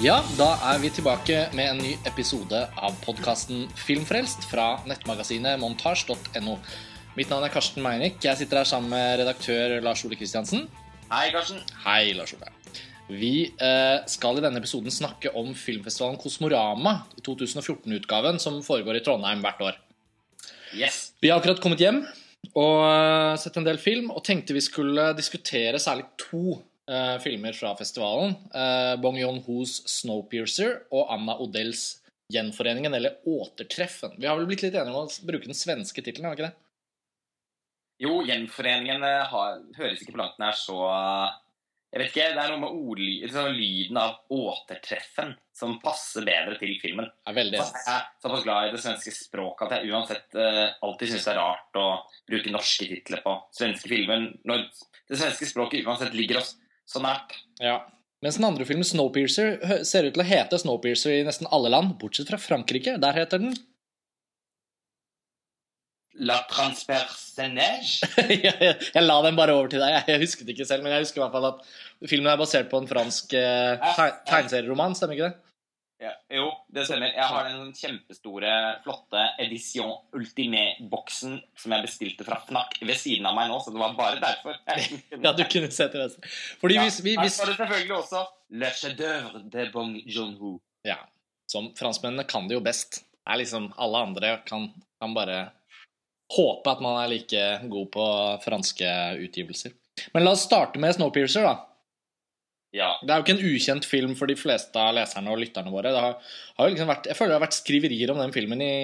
Ja, da er vi tilbake med en ny episode av podkasten Filmfrelst fra nettmagasinet montasj.no. Mitt navn er Karsten Meinick. Jeg sitter her sammen med redaktør Lars Ole Kristiansen. Hei, Karsten. Hei, Lars Ole. Vi eh, skal i denne episoden snakke om filmfestivalen Kosmorama, 2014-utgaven, som foregår i Trondheim hvert år. Yes. Vi har akkurat kommet hjem og eh, sett en del film, og tenkte vi skulle diskutere særlig to eh, filmer fra festivalen. Uh, Bong Yon-hos 'Snowpiercer' og Anna Odells 'Gjenforeningen', eller 'Återtreffen'. Vi har vel blitt litt enige om å bruke den svenske tittelen, har vi ikke det? Jo, gjenforeningen har, høres ikke på langt nær så Jeg vet ikke, det er noe med ordly, sånn lyden av 'återtreffen' som passer bedre til filmen. Er veldig Så jeg er såpass glad i det svenske språket at jeg uansett uh, alltid syns det er rart å bruke norske titler på svenske filmer når det svenske språket uansett ligger oss så nært. Ja. Mens den andre filmen, 'Snowpiercer', ser ut til å hete 'Snowpiercer' i nesten alle land, bortsett fra Frankrike. Der heter den La transpersonnage. jeg, jeg la den bare over til deg. Jeg husket ikke selv, men jeg husker i hvert fall at filmen er basert på en fransk eh, tegneserieroman, stemmer ikke det? Ja, jo, det stemmer. Jeg har den kjempestore, flotte Edition Ultimé-boksen som jeg bestilte fra Fnac ved siden av meg nå, så det var bare derfor. Ja, du kunne se til venstre. Fordi Ja, hvis vi Her står det selvfølgelig også Le chef-d'œuvre de Bong Joon-ho. Ja. Som franskmennene kan det jo best. Det er liksom Alle andre kan, kan bare håpe at man er like god på franske utgivelser. Men la oss starte med 'Snowpiercer', da. Ja. Det er jo ikke en ukjent film for de fleste av leserne og lytterne våre. Det har, har jo liksom vært, jeg føler det har vært skriverier om den filmen i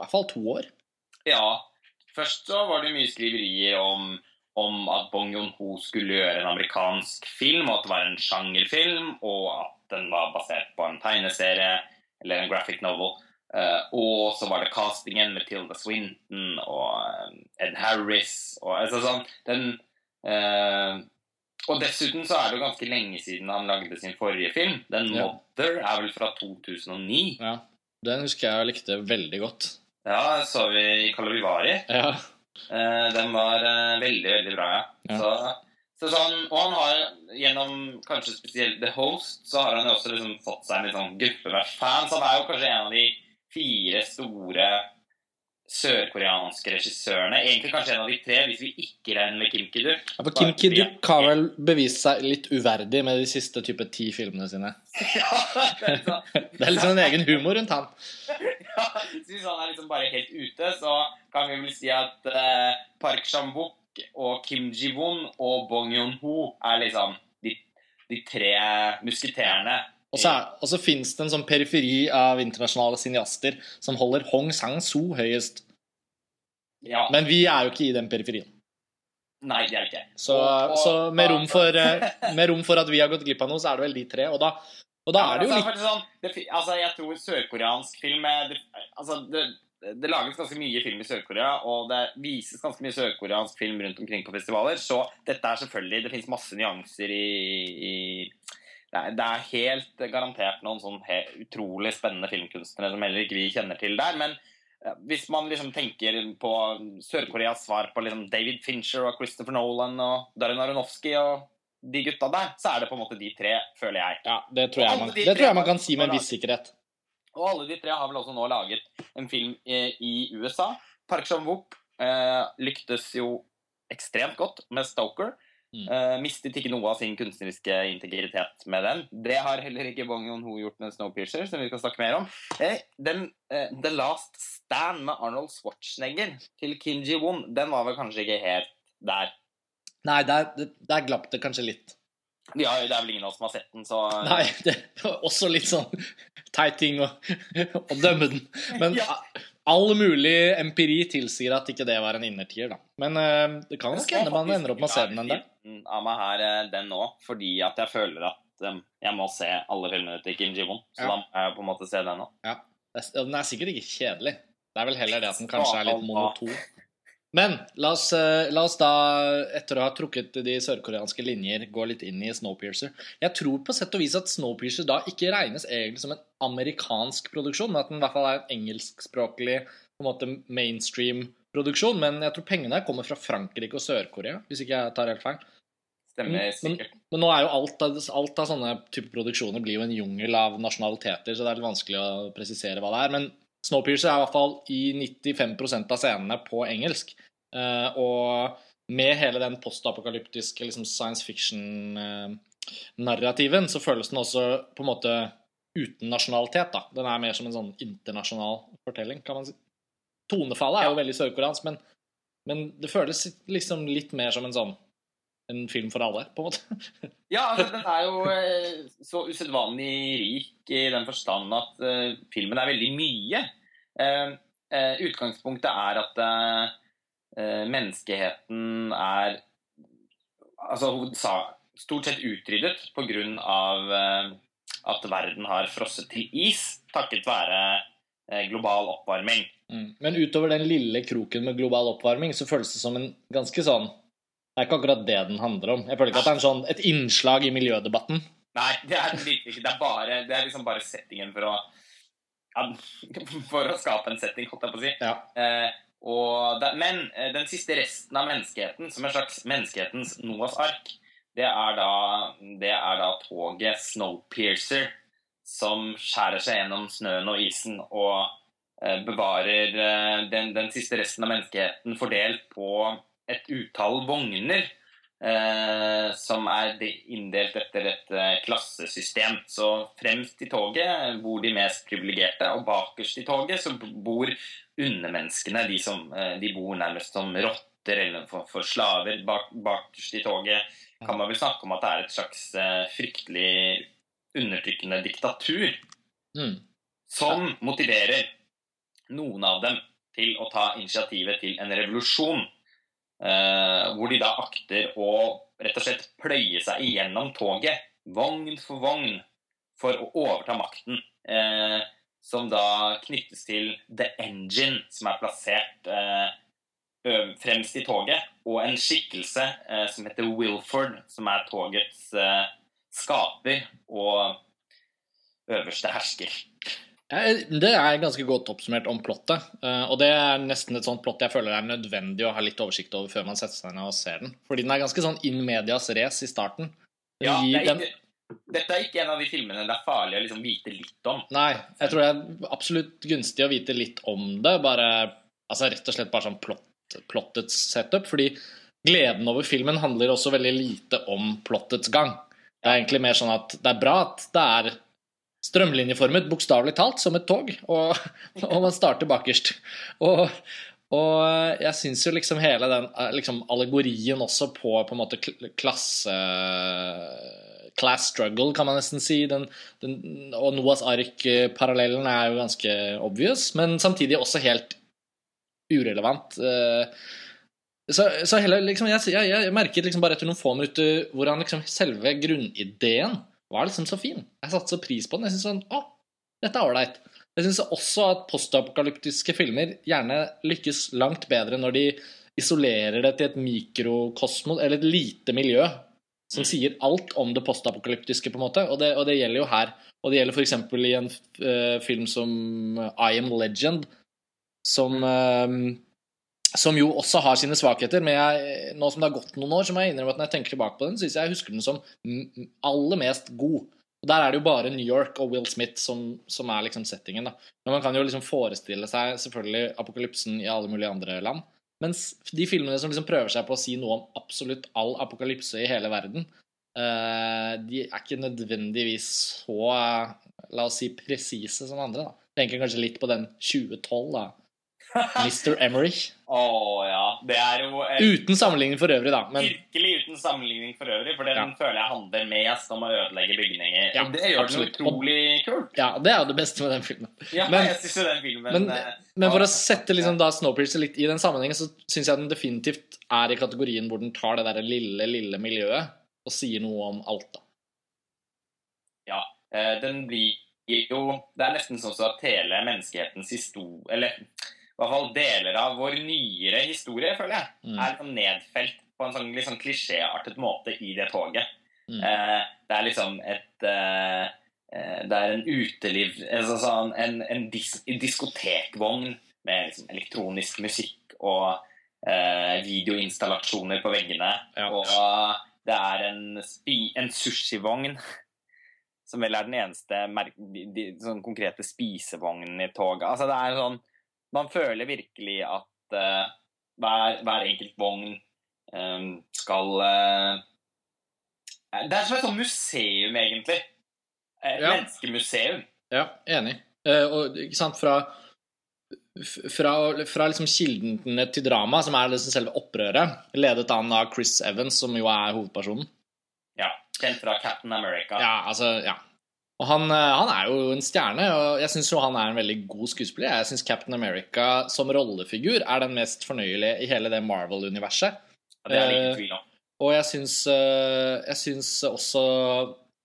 i hvert fall to år. ja. Først så var det mye skriverier om, om at Bong Joon-ho skulle gjøre en amerikansk film, og at det var en sjangerfilm, og at den var basert på en tegneserie eller en graphic novel. Uh, og så var det castingen med Tilda Swinton og eh, Ed Harris og altså sånn den, eh, Og dessuten så er det jo ganske lenge siden han lagde sin forrige film. Den Ja. Mother er vel fra 2009. Ja, Den husker jeg likte veldig godt. Ja, så vi i Kalorivari. Ja, Eh, den var eh, veldig, veldig bra, ja. Ja. Så, så sånn, og han har gjennom kanskje spesielt The Host, så har han jo også liksom fått seg en litt sånn gruppe med fans. Han er jo kanskje en av de fire store sørkoreanske regissørene. Egentlig kanskje en av de tre, hvis vi ikke regner med Kim Ki-duk. Ja, for Kim Ki-duk har vel bevist seg litt uverdig med de siste type ti filmene sine. ja, det er. Det er liksom en egen humor rundt han. ja, så Hvis han er liksom bare helt ute, så kan vi vel si at eh, Park Chan-wook og Kim Ji-won og Bong Yon-ho er liksom de, de tre musketerene. Og så, er- fins det en sånn periferi av internasjonale cineaster som holder Hong Sang-soo høyest. Ja, Men vi er jo ikke i den periferien. Nei, det er det ikke. Så, Og- og- så med, rom for, eh, med rom for at vi har gått glipp av noe, så er det vel de tre. Og da, og da Ja, er det jo altså, litt faktisk sånn, altså, Jeg tror sørkoreansk film det, altså, det, det lages ganske mye film i Sør-Korea, og det vises ganske mye sørkoreansk film rundt omkring på festivaler, så dette er selvfølgelig Det fins masse nyanser i, i er, det er helt garantert noen sånn utrolig spennende filmkunstnere som heller ikke vi kjenner til der. Men hvis man liksom tenker på Sør-Koreas svar på liksom David Fincher og Christopher Nolan og Darren Aronofsky og de gutta der, så er det på en måte de tre, føler jeg. Ja, det tror jeg man, de det tror jeg man kan si med en viss sikkerhet. Og alle de tre har vel også nå laget en film eh, i USA. Park Chan-wook eh, lyktes jo ekstremt godt med Stoker. Mm. Uh, mistet ikke noe av sin kunstneriske integritet med den. Det har heller ikke Bong Joon-ho gjort med Snowpiercer, som vi skal snakke mer om. Eh, den, uh, The Last Stand med Arnold Schwarzenegger til Kim Ji-won, den var vel kanskje ikke helt der. Nei, der, der glapp det kanskje litt. Ja, det er vel ingen av oss som har sett den, så Nei, det er også litt sånn teit ting å, å dømme den. Men Ja. All mulig empiri tilsier at ikke det var en innertier, da. Men eh, det kan nok hende man ender opp med å se den en del. del. Av meg her, eh, den nå, fordi at jeg føler at um, jeg må se alle filmene til Kim Ji-won. Så Ja. da må jeg på en måte se den nå. Er- Den er sikkert ikke kjedelig. Det er vel heller det at den kanskje er litt monoton. Men la oss, eh, la oss da, etter å ha trukket de sørkoreanske linjer, gå litt inn i Snowpiercer. Jeg tror på sett og vis at Snowpiercer da ikke regnes egentlig som en amerikansk produksjon, men at den i hvert fall er en engelskspråklig på en måte mainstream produksjon. Men jeg tror pengene her kommer fra Frankrike og Sør-Korea, hvis ikke jeg tar helt feil. Stemmer sikkert. men nå er jo alt alt av sånne type produksjoner blir jo en jungel av nasjonaliteter, så det er litt vanskelig å presisere hva det er. Men Snowpiercer er i hvert fall i 95% av scenene på engelsk. Eh, og med hele den postapokalyptiske liksom, science fiction-narrativen, så føles den også på en måte uten nasjonalitet. da. Den er mer som en sånn internasjonal fortelling, kan man si. Tonefallet er jo veldig sørkoreansk, men, men det føles liksom litt mer som en sånn en film for alle, på en måte. Ja, altså, den er jo eh, så usedvanlig rik i den forstand at eh, filmen er veldig mye. Eh, eh, utgangspunktet er at eh, eh, menneskeheten er altså stort sett utryddet pga. Uh, at verden har frosset til is takket være eh, global oppvarming. Mm. Men utover den lille kroken med global oppvarming, så føles det som en ganske sånn Det er ikke akkurat det den handler om. Jeg føler ikke at det er en sånn, et innslag i miljødebatten. Nei, det er det ikke. Det er, bare, det er liksom bare settingen for å ja, For å skape en setting, holdt jeg på å si. Ja. Eh, det, men eh, den siste resten av menneskeheten, som en slags menneskehetens Noas ark, det er da, det er da toget Snowpiercer som skjærer seg gjennom snøen og isen og eh, bevarer eh, den, den, siste resten av menneskeheten fordelt på et utall vogner. Eh, som er inndelt etter et klassesystem. Så fremst i toget bor de mest privilegerte, og bakerst i toget så bor undermenneskene. De, som, eh, de bor nærmest som rotter eller for, for slaver. Bak, bakerst i toget kan man vel snakke om at det er et slags eh, fryktelig undertrykkende diktatur Mm. som motiverer noen av dem til å ta initiativet til en revolusjon. eh, hvor de da akter å rett og slett pløye seg igjennom toget, vogn for vogn, for å overta makten. eh, som da knyttes til The Engine, som er plassert eh, fremst i toget, og en skikkelse eh, som heter Wilford, som er togets eh, skaper og øverste hersker. Det er ganske godt oppsummert om plottet. eh, Og det er nesten et sånt plott jeg føler er nødvendig å ha litt oversikt over før man setter seg ned og ser den. Fordi den er ganske sånn in medias race i starten. Den Ja, gir den- dette er ikke en av de filmene det er farlig å liksom vite litt om. Nei, jeg tror det er absolutt gunstig å vite litt om det. Bare, altså Rett og slett bare sånn plott, plottets setup. Fordi gleden over filmen handler også veldig lite om plottets gang. Det er egentlig mer sånn at det er bra at det er strømlinjeformet, bokstavelig talt, som et tog, og, og man starter bakerst. Og, og jeg syns jo liksom hele den eh, liksom allegorien også på på en måte klasse Class struggle, kan man nesten si. Den, den, og Noahs ark-parallellen er jo ganske obvious, men samtidig også helt urelevant. Eh, Så, så hele, liksom, jeg, jeg, jeg merket liksom bare etter noen få minutter hvordan liksom selve grunnideen var liksom så fin. Jeg satte så pris på den. Jeg synes sånn, å, dette er ålreit. Jeg syns også at postapokalyptiske filmer gjerne lykkes langt bedre når de isolerer det til et mikrokosmos, eller et lite miljø, som sier alt om det postapokalyptiske, på en måte. Og det, og det gjelder jo her. Og det gjelder f.eks. i en uh, film som I Am Legend, som uh, som jo også har sine svakheter, men jeg, nå som det har gått noen år, så må jeg innrømme at når jeg tenker tilbake på den, syns jeg jeg husker den som aller mest god. Og Der er det jo bare New York og Will Smith som, som er liksom settingen. da. Men man kan jo liksom forestille seg selvfølgelig apokalypsen i alle mulige andre land. Mens de filmene som liksom prøver seg på å si noe om absolutt all apokalypse i hele verden, eh, de er ikke nødvendigvis så eh, la oss si presise som andre. da. Tenker kanskje litt på den 2012, da. Mr. Emmerich. Å ja. Det er jo et, Uten sammenligning for øvrig, da. Men virkelig uten sammenligning for øvrig, for den Ja. føler jeg handler mest om å ødelegge bygninger. Ja, og det gjør absolutt. den utrolig kult. ja, det er jo det beste med den filmen. Ja, Men- jeg synes jo den filmen Men, eh, men for å sette liksom da Snowpiercer litt i den sammenhengen, så syns jeg den definitivt er i kategorien hvor den tar det der lille, lille miljøet og sier noe om alt, da. Eh, den blir jo Det er nesten sånn at hele menneskehetens historie Eller i hvert fall deler av vår nyere historie, føler jeg, Mm. er liksom nedfelt på en sånn litt sånn klisjéartet måte i det toget. Mm. Eh, det er liksom et eh, eh, Det er en uteliv altså sånn, En, en dis diskotekvogn med liksom elektronisk musikk og eh, videoinstallasjoner på veggene. Ja. Og det er en, spi, en sushivogn som vel er den eneste mer- de, de, sånn konkrete spisevognen i toget. Altså det er sånn Man føler virkelig at eh, hver, hver enkelt vogn skal eh, Det er som et sånt museum, egentlig. Et Ja. menneskemuseum. Ja, enig. Eh, og ikke sant, fra fra, fra liksom kildene til drama, som er liksom selve opprøret, ledet an av Chris Evans, som jo er hovedpersonen. Ja, Kjent fra Captain America. Ja, altså, ja. Og han, eh, han er jo en stjerne, og jeg syns jo han er en veldig god skuespiller. Jeg syns Captain America som rollefigur er den mest fornøyelige i hele det Marvel-universet. Og det er det Eh, ingen tvil om. Og jeg syns, eh, jeg syns også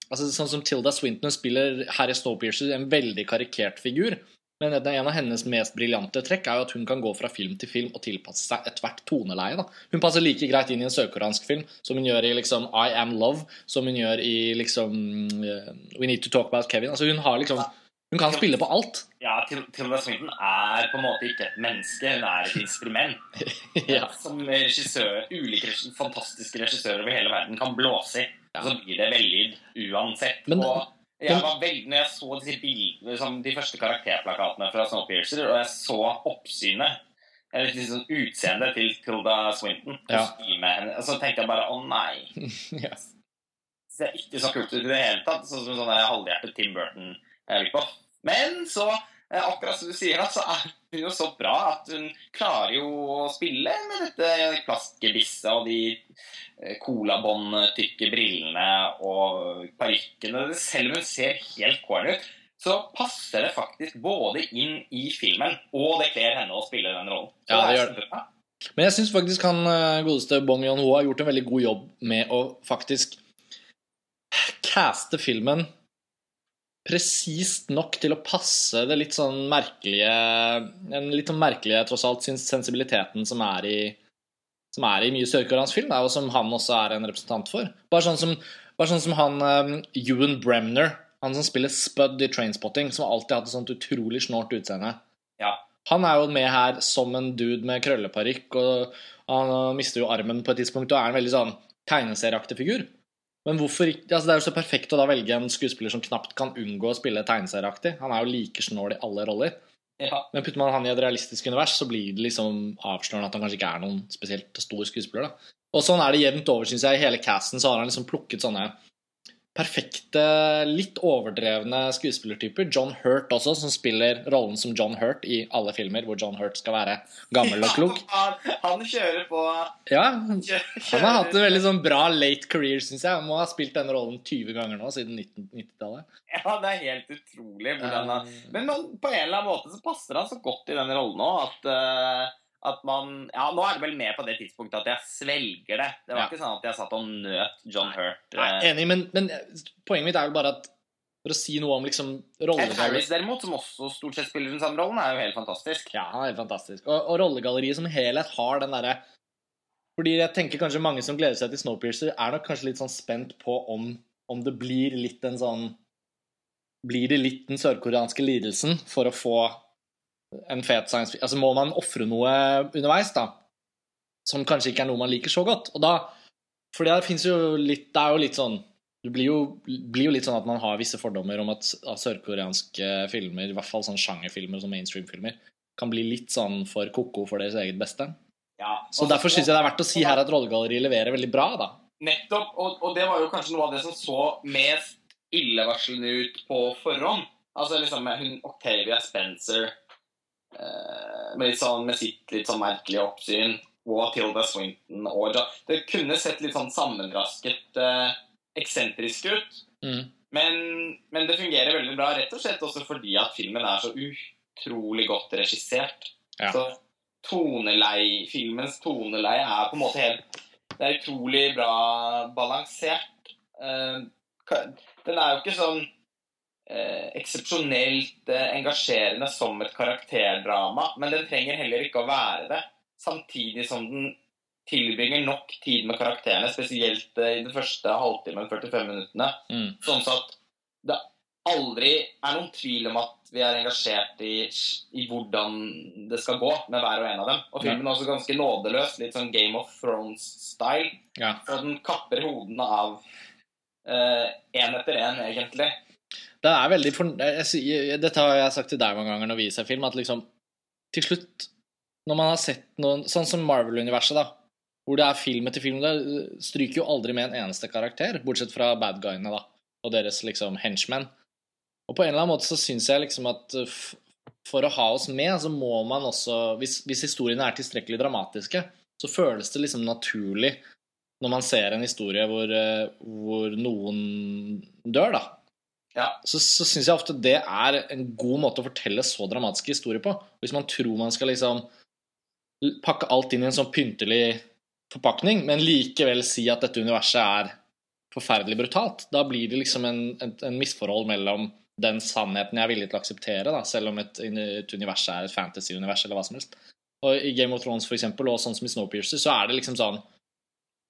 altså Sånn som Tilda Swinton spiller Harry Snowpiercer, en veldig karikert figur. Men en av hennes mest briljante trekk er jo at hun kan gå fra film til film og tilpasse seg ethvert toneleie. da. Hun passer like greit inn i en sørkoreansk film som hun gjør i liksom I Am Love, som hun gjør i liksom eh, We Need to Talk About Kevin. Altså Hun har liksom Hun kan spille på alt. Ja, Tilda Swinton er på en måte ikke et menneske, hun er et instrument. ja. Som regissør, ulike fantastiske regissører over hele verden kan blåse i. Og så blir det vellyd uansett. Men- og jeg var veldig, når jeg så disse bildene, som de første karakterplakatene fra Snowpiercer, og jeg så oppsynet eller liksom utseendet til Tilda Swinton, Ja. henne, så tenkte jeg bare å nei. yes. Det ser ikke så kult ut i det hele tatt. Sånn som sånn halvhjertet Tim Burton-ripoff. Men så, eh, akkurat som du sier, da, så er hun jo så bra at hun klarer jo å spille med dette plastgebisset og de eh, colabåndtykke brillene og parykkene. Selv om hun ser helt corny ut, så passer det faktisk både inn i filmen, og det kler henne å spille den rollen. Så Ja, det gjør det. Men jeg syns faktisk han eh, godeste Bong Yon-ho har gjort en veldig god jobb med å faktisk caste filmen presist nok til å passe det litt sånn merkelige Den litt sånn merkelige, tross alt, sensibiliteten som er i som er i mye sørkoreansk film, og som han også er en representant for. Bare sånn som, bare sånn som han um, Ewan Bremner, han som spiller Spud i Trainspotting, som alltid har hatt et sånt utrolig snålt utseende. Ja. Han er jo med her som en dude med krølleparykk, og han mister jo armen på et tidspunkt og er en veldig sånn tegneserieaktig figur. Men hvorfor ikke altså Det er jo så perfekt å da velge en skuespiller som knapt kan unngå å spille tegneserieaktig. Han er jo like snål i alle roller. Ja. Men putter man han i et realistisk univers, så blir det liksom avslørende at han kanskje ikke er noen spesielt stor skuespiller. da. Og sånn er det jevnt over, syns jeg. I hele casten så har han liksom plukket sånne perfekte, litt overdrevne skuespillertyper. John Hurt også, som spiller rollen som John Hurt i alle filmer hvor John Hurt skal være gammel og klok. Han, han kjører på Ja, han har hatt en veldig sånn bra late career, syns jeg. Han må ha spilt denne rollen 20 ganger nå, siden 1990-tallet. Ja, det er helt utrolig hvordan han Men på en eller annen måte så passer han så godt i den rollen nå at, eh, at man Ja, nå er det vel mer på det tidspunktet at jeg svelger det. Det var Ja. ikke sånn at jeg satt og nøt John Hurt. Nei, eh. enig, men, men poenget mitt er vel bare at for å si noe om liksom Ed rollegalleriet Harris derimot, som også stort sett spiller den samme rollen, er jo helt fantastisk. Ja, han er helt fantastisk. Og, og rollegalleriet som helhet har den derre Fordi jeg tenker kanskje mange som gleder seg til Snowpiercer, er nok kanskje litt sånn spent på om, om det blir litt en sånn Blir det litt den sørkoreanske lidelsen for å få en fet science Altså må man ofre noe underveis, da, som kanskje ikke er noe man liker så godt. Og da For det fins jo litt Det er jo litt sånn det blir jo, blir jo litt sånn at man har visse fordommer om at, at sørkoreanske filmer, i hvert fall sånn sjangerfilmer som mainstream-filmer, kan bli litt sånn for ko-ko for deres eget beste. Ja, Så derfor syns jeg det er verdt å si her at rollegalleriet leverer veldig bra, da. Nettopp, og, og det var jo kanskje noe av det som så mest illevarslende ut på forhånd. Altså liksom med hun Octavia Spencer med, litt sånn, med sitt litt sånn merkelige oppsyn, og Tilda Swinton og ja, Det kunne sett litt sånn sammenrasket, eh, eksentrisk ut. Mm. Men, men det fungerer veldig bra, rett og slett også fordi at filmen er så utrolig godt regissert. Ja. Så tonelei, filmens toneleie er på en måte helt Det er utrolig bra balansert. Eh, Den er jo ikke sånn eh, eksepsjonelt eh, engasjerende som et karakterdrama, men den trenger heller ikke å være det. Samtidig som den tilbringer nok tid med karakterene, spesielt eh, i den første halvtimen, 45 minuttene. Mm. Sånn at det aldri er noen tvil om at vi er engasjert i, i, hvordan det skal gå med hver og en av dem. Og filmen er også ganske nådeløs, litt sånn Game of Thrones-style. Ja. Den kapper hodene av én eh, etter én, egentlig. Det er veldig jeg, Dette har jeg sagt til deg mange ganger når vi ser film, at liksom til slutt, når man har sett noen Sånn som Marvel-universet, da. Hvor det er film etter film. Det stryker jo aldri med en eneste karakter, bortsett fra bad guyene, da. Og deres liksom henchmen. Og på en eller annen måte så syns jeg liksom at for å ha oss med, så må man også hvis, hvis, historiene er tilstrekkelig dramatiske, så føles det liksom naturlig når man ser en historie hvor, eh, hvor noen dør, da. Ja. Så, så syns jeg ofte det er en god måte å fortelle så dramatiske historier på. Hvis man tror man skal liksom pakke alt inn i en sånn pyntelig forpakning, men likevel si at dette universet er forferdelig brutalt, da blir det liksom en, en, en misforhold mellom den sannheten jeg er villig til å akseptere, da, selv om et, et univers er et fantasy-univers eller hva som helst. Og I Game of Thrones for eksempel, og sånn som i Snowpiercer, så er det liksom sånn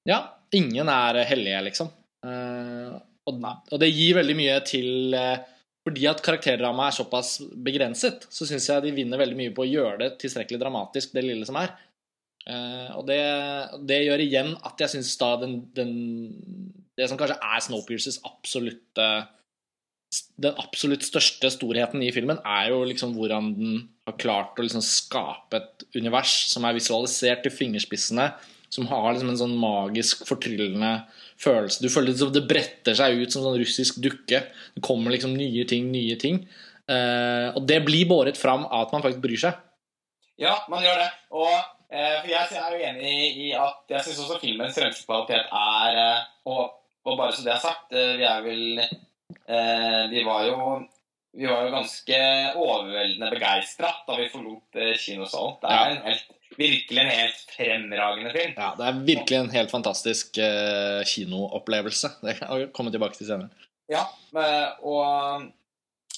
Ja, ingen er hellige, liksom. Uh, og, og, det gir veldig mye til uh, Fordi at karakterdramaet er såpass begrenset, så syns jeg de vinner veldig mye på å gjøre det tilstrekkelig dramatisk, det lille som er. Uh, og det, det, gjør igjen at jeg syns da den, den, Det som kanskje er Snowpiercers absolutte den absolutt største storheten i filmen er jo liksom hvordan den har klart å liksom skape et univers som er visualisert til fingerspissene, som har liksom en sånn magisk, fortryllende følelse. Du føler liksom det bretter seg ut som sånn russisk dukke. Det kommer liksom nye ting, nye ting. Uh, og det blir båret fram av at man faktisk bryr seg. Ja, man gjør det. Og uh, for jeg er jo enig i at jeg syns også filmens fremskrittsskvalitet er uh, og, og, bare så det er sagt, vi er vel vi var jo vi var jo ganske overveldende begeistra da vi forlot kinosalen. Det er ja. en helt, virkelig en helt fremragende film. Ja, det er virkelig en helt fantastisk uh, kinoopplevelse. Det kan jeg komme tilbake til senere. Ja, og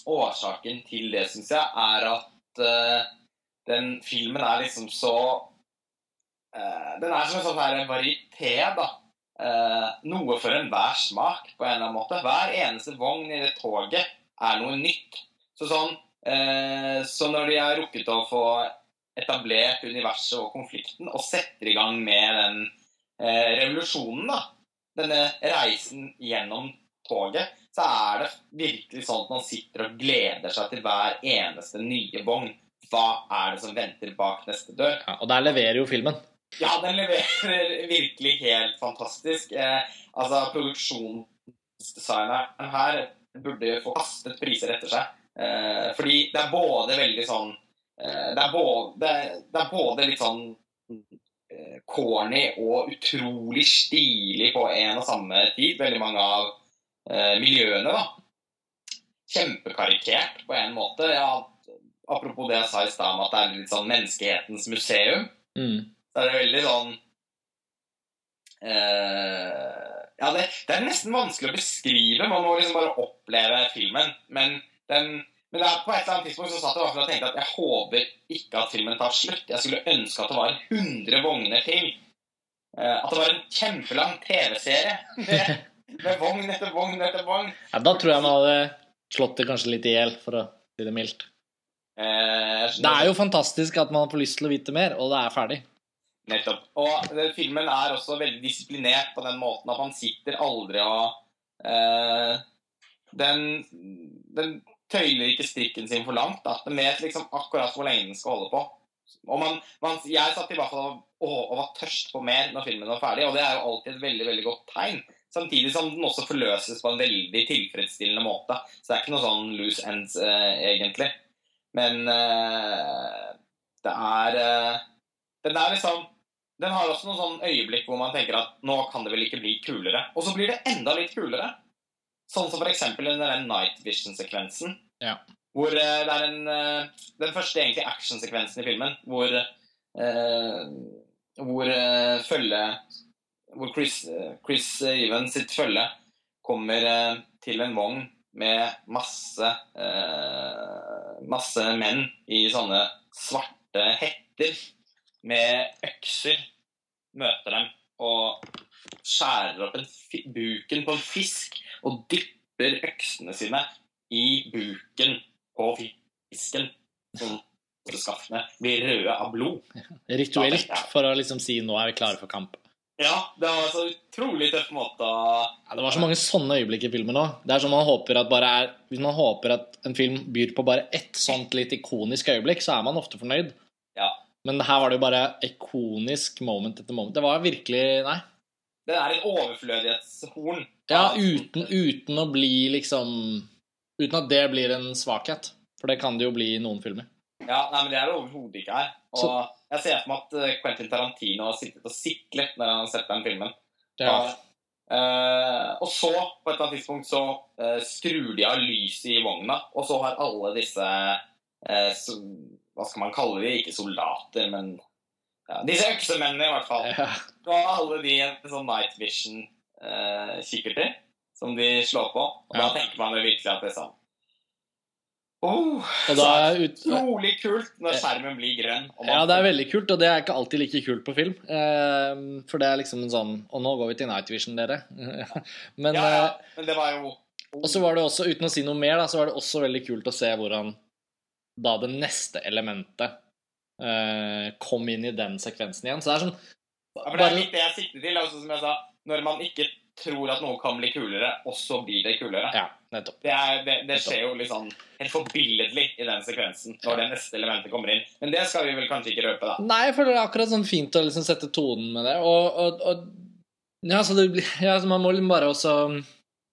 årsaken til det, syns jeg, er at uh, den filmen er liksom så uh, Den er som en sånn her varieté, da Uh, noe for enhver smak, på en eller annen måte. Hver eneste vogn i det toget er noe nytt. Så, sånn, eh, så når de har rukket å få etablert universet og konflikten, og setter i gang med den eh, revolusjonen, da, denne reisen gjennom toget, så er det virkelig sånn at man sitter og gleder seg til hver eneste nye vogn. Hva er det som venter bak neste dør? Ja, og der leverer jo filmen. Ja, den leverer virkelig helt fantastisk. Eh, altså, produksjonsdesigneren her burde få kastet priser etter seg. Eh, fordi det er både veldig sånn det, er både, det, er både, litt sånn eh, corny og utrolig stilig på en og samme tid. Veldig mange av eh, miljøene, da. Kjempekarikert på en måte. Ja, apropos det jeg sa i stad om at det er litt sånn menneskehetens museum. Mm så er det veldig sånn uh, Ja, det, det, er nesten vanskelig å beskrive. Man må liksom bare oppleve filmen. Men, den, men det er på et eller annet tidspunkt så satt jeg og tenkte at jeg håper ikke at filmen tar slutt. Jeg skulle ønske at det var 100 vogner til. Uh, at det var en kjempelang TV-serie med, med, vogn etter vogn etter vogn. Ja, Da tror jeg man hadde slått det kanskje litt i hjel, for å si det mildt. Uh, det er jo fantastisk at man får lyst til å vite mer, og det er ferdig. Nettopp. Og den filmen er også veldig disiplinert på den måten at man sitter aldri og eh, den, den, tøyler ikke strikken sin for langt. Da. Den vet liksom akkurat hvor lenge den skal holde på. Og man, man, jeg satt i hvert fall og, og, var tørst på mer når filmen var ferdig, og det er jo alltid et veldig veldig godt tegn. Samtidig som den også forløses på en veldig tilfredsstillende måte. Så det er ikke noe sånn loose ends, eh, egentlig. Men eh, det er eh, Den er liksom den har også noen sånn øyeblikk hvor man tenker at nå kan det vel ikke bli kulere. Og så blir det enda litt kulere. Sånn som f.eks. den Night Vision-sekvensen. Ja. Hvor eh, det er en, eh, den første egentlig actionsekvensen i filmen hvor, eh, hvor uh, følge Hvor Chris, Chris Even sitt følge kommer uh, til en vogn med masse masse menn i sånne svarte hetter med økser møter dem og skjærer opp buken på en fisk og dypper øksene sine i buken på fisken. som skaftene blir røde av blod. Rituelt for å liksom si 'nå er vi klare for kamp'. Ja, det var så utrolig tøff måte ja, Det var så mange sånne øyeblikk i filmen òg. Sånn Hvis man håper at en film byr på bare ett sånt litt ikonisk øyeblikk, så er man ofte fornøyd. Ja. Men her var det jo bare ikonisk moment etter moment. Det var virkelig Nei. Det er et overflødighetshorn. Ja, uten, uten å bli liksom Uten at det blir en svakhet. For det kan det jo bli i noen filmer. Ja, nei, men det er det overhodet ikke her. Og så. jeg ser for meg at eh, Quentin Tarantino har sittet og siklet når han har sett den filmen. Ja. Og, uh, og så, på et eller annet tidspunkt, så uh, skrur de av lyset i vogna, og så har alle disse uh, så, Hva skal man kalle de? Ikke soldater, men ja, disse øksemennene, i hvert fall. Ja. Så har alle de en sånn night vision-kikkerter som de slår på. Og Ja. da tenker man jo virkelig at det er sånn Oh, Og da er ut, utrolig kult når skjermen blir grønn. Ja, det er veldig kult, og det er ikke alltid like kult på film. Eh, for det er liksom en sånn Og nå går vi til Night Vision, dere. Men ja, ja, eh, men det var jo Og så var det også, uten å si noe mer, da, så var det også veldig kult å se hvordan da det neste elementet eh, kom inn i den sekvensen igjen. Så det er sånn ja, for Det er litt det jeg sikter til. Også, som jeg sa, når man ikke tror at noe kan bli kulere, og så blir det kulere. Ja, nettopp. Det, er, det, det skjer jo litt sånn helt forbilledlig i den sekvensen når det neste elementet kommer inn. Men det skal vi vel kanskje ikke røpe, da. Nei, jeg føler det er akkurat sånn fint å liksom sette tonen med det. Og, og, og ja, så det, blir- ja, så man må liksom bare også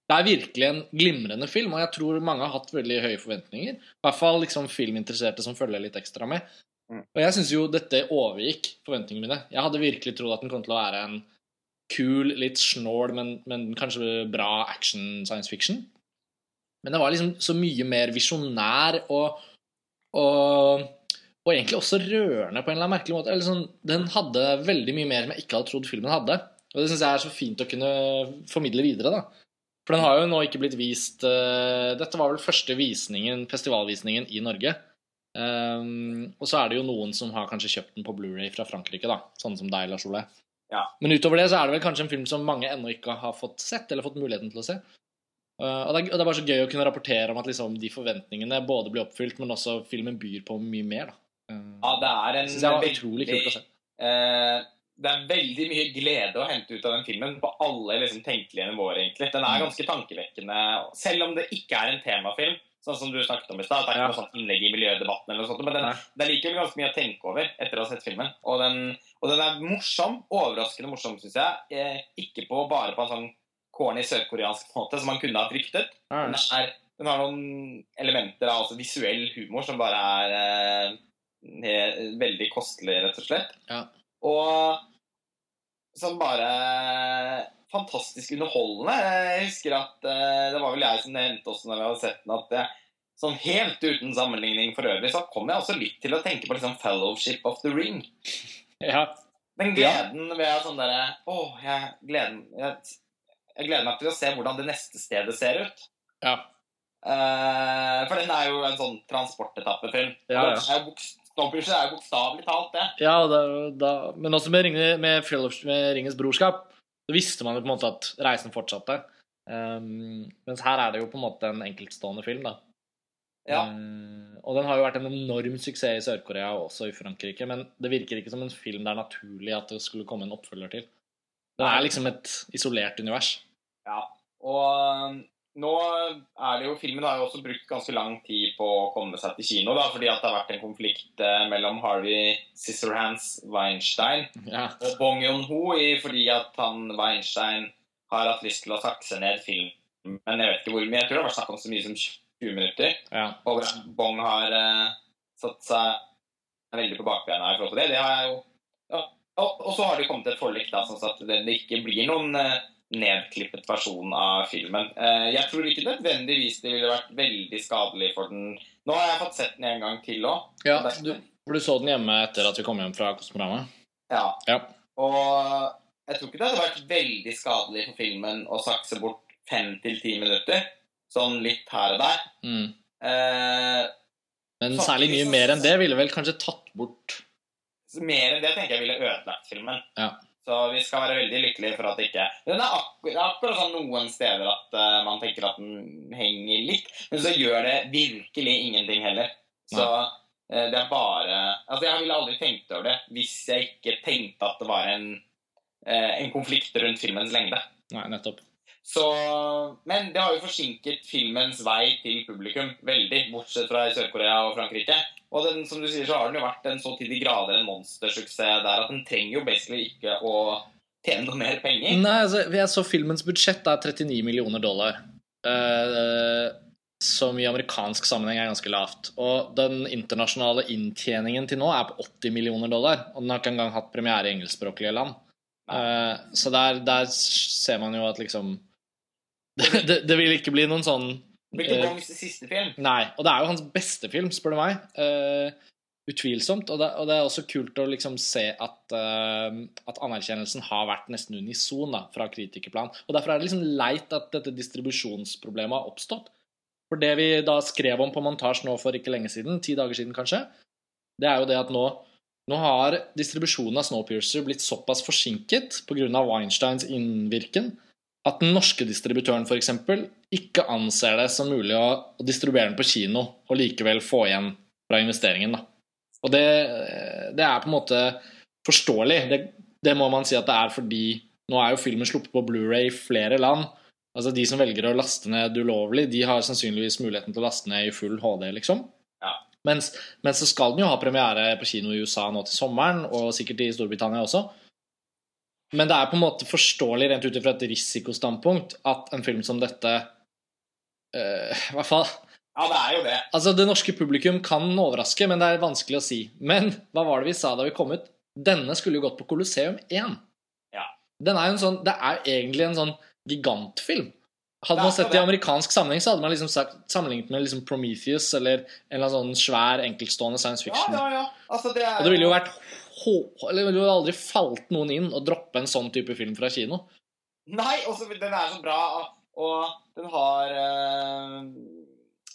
Det er virkelig en glimrende film, og jeg tror mange har hatt veldig høye forventninger. I hvert fall liksom filminteresserte som følger litt ekstra med. Og jeg syns jo dette overgikk forventningene mine. Jeg hadde virkelig trodd at den kom til å være en kul, litt snål, men, men kanskje bra action science fiction. Men det var liksom så mye mer visjonær og, og og egentlig også rørende på en eller annen merkelig måte. Sånn, den hadde veldig mye mer som jeg ikke hadde trodd filmen hadde. Og det syns jeg er så fint å kunne formidle videre. da. For den har jo nå ikke blitt vist uh, Dette var vel første visningen, festivalvisningen i Norge. Um, og så er det jo noen som har kanskje kjøpt den på Blu-ray fra Frankrike, da. Sånn som deg, Lars Ole. Ja. Men utover det så er det vel kanskje en film som mange ennå ikke har fått sett, eller fått muligheten til å se. Uh, og, det er, og det er bare så gøy å kunne rapportere om at liksom, de forventningene både blir oppfylt, men også filmen byr på mye mer. da. Uh, Ja, det er en det var utrolig kult å se. Uh, det er veldig mye glede å hente ut av den filmen på alle liksom, tenkelige nivåer. egentlig. Den er Mm. ganske tankevekkende, selv om det ikke er en temafilm. Sånn som du snakket om i stad. Det er ikke noe sånt innlegg i miljødebatten, eller noe sånt, men den, det er likevel ganske mye å tenke over etter å ha sett filmen. Og den, og den er morsom. Overraskende morsom, syns jeg. Eh, ikke på, bare på en sånn corny sørkoreansk måte, som man kunne ha fryktet. Den, er, den har noen elementer av altså visuell humor som bare er eh, veldig kostelig, rett og slett. Ja. Og som bare fantastisk underholdende. Jeg husker at eh, det var vel jeg som nevnte også når vi hadde sett den, at det, sånn helt uten sammenligning for øvrig, så kom jeg også litt til å tenke på liksom Fellowship of the Ring. ja. Den gleden ved sånn derre Å, jeg gleder, jeg, jeg gleder meg til å se hvordan det neste stedet ser ut. ja. Eh, for den er jo en sånn transportetappefilm. Ja, ja. Det er jo bokstavelig talt det. ja da, da, men også med, Ringe, med, med Ringens brorskap så visste man jo på en måte at reisen fortsatte. Um, mens her er det jo på en måte en enkeltstående film, da. Ja. Um, og den har jo vært en enorm suksess i Sør-Korea og også i Frankrike, men det virker ikke som en film det er naturlig at det skulle komme en oppfølger til. Den er liksom et isolert univers. Ja. Og um, nå er det jo Filmen har jo også brukt ganske lang tid på å komme seg til kino, da, fordi at det har vært en konflikt eh, mellom Harvey Scissorhands Weinstein Ja. og Bong Joon-ho fordi at han Weinstein har hatt lyst til å sakse ned filmen. Men jeg vet ikke hvor mye. Jeg tror det har vært snakk om så mye som 20 minutter. ja. Og Bong har uh, satt seg veldig på bakbena i forhold til det. Det har jeg jo ja. og, og så har det kommet et forlik, da, sånn at det, ikke blir noen eh, nedklippet versjon av filmen. Eh, jeg tror ikke nødvendigvis det ville vært veldig skadelig for den. Nå har jeg fått sett den en gang til òg. ja du, for du så den hjemme etter at vi kom hjem fra Kosmorama? Ja. Ja. Og jeg tror ikke det hadde vært veldig skadelig for filmen å sakse bort fem til ti minutter. Sånn litt her og der. Mm. Eh, Men særlig mye mer enn det ville vel kanskje tatt bort mer enn det tenker jeg ville ødelagt filmen. Ja. Så vi skal være veldig lykkelige for at det ikke Den er er akkurat sånn noen steder at uh, man tenker at den henger litt, men så gjør det virkelig ingenting heller. Så uh, det er bare Altså, jeg ville aldri tenkt over det hvis jeg ikke tenkte at det var en, uh, en konflikt rundt filmens lengde. Nei, nettopp. Så, men det har jo forsinket filmens vei til publikum veldig, bortsett fra i Sør-Korea og Frankrike. Og den, som du sier, så har den jo vært en så til de grader en monstersuksess der at den trenger jo basically ikke å tjene noe mer penger. Nei, altså, jeg så filmens budsjett er 39 millioner dollar. Uh, som i amerikansk sammenheng er ganske lavt. Og den internasjonale inntjeningen til nå er på 80 millioner dollar. Og den har ikke engang hatt premiere i engelskspråklige land. Uh, så der, der ser man jo at liksom det, det, det vil ikke bli noen sånn Det blir ikke Wongs siste film. Nei. Og det er jo hans beste film, spør du meg. Uh, utvilsomt. Og det, og det er også kult å liksom se at, uh, at anerkjennelsen har vært nesten unison da, fra kritikerplan. Og derfor er det liksom leit at dette distribusjonsproblemet har oppstått. For det vi da skrev om på montasje nå for ikke lenge siden, ti dager siden kanskje, det er jo det at nå, nå har distribusjonen av Snowpiercer blitt såpass forsinket pga. Weinsteins innvirken at den norske distributøren f.eks. ikke anser det som mulig å, distribuere den på kino og likevel få igjen fra investeringen. Da. Og det, det er på en måte forståelig. Det, det må man si at det er fordi nå er jo filmen sluppet på Blu-ray i flere land. Altså De som velger å laste ned ulovlig, de har sannsynligvis muligheten til å laste ned i full HD, liksom. Ja. Mens, mens så skal den jo ha premiere på kino i USA nå til sommeren, og sikkert i Storbritannia også. Men det er på en måte forståelig rent ut ifra et risikostandpunkt at en film som dette eh, I hvert fall Ja, det er jo det. Altså, det norske publikum kan overraske, men det er vanskelig å si. Men hva var det vi sa da vi kom ut? Denne skulle jo gått på Colosseum 1. Ja. Den er jo en sånn, det er egentlig en sånn gigantfilm. Hadde man sett det i amerikansk sammenheng, så hadde man liksom sagt, sammenlignet med liksom Prometheus eller en eller annen sånn svær, enkeltstående science fiction. ja, ja. Altså, det er Og det ville jo vært eller det hadde aldri falt noen inn å droppe en sånn type film fra kino. Nei, også, den er så bra, og den har eh,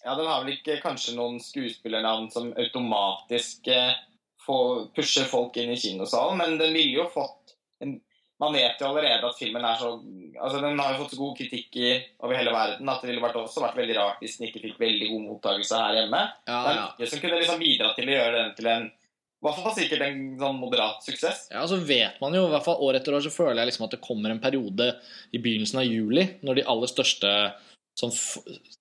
Ja, den har vel ikke kanskje noen skuespillernavn som automatisk eh, får, pusher folk inn i kinosalen, men den ville jo fått en, Man vet jo allerede at filmen er så Altså, den har jo fått så god kritikk i, over hele verden at det ville vært, også vært veldig rart hvis den ikke fikk veldig god mottakelse her hjemme. Ja, Det er ja. mye som kunne liksom bidra til å gjøre den til en hvert fall sikkert en sånn moderat suksess. Ja, så vet man jo, i hvert fall år etter år, så føler jeg liksom at det kommer en periode i begynnelsen av juli, når de aller største sånn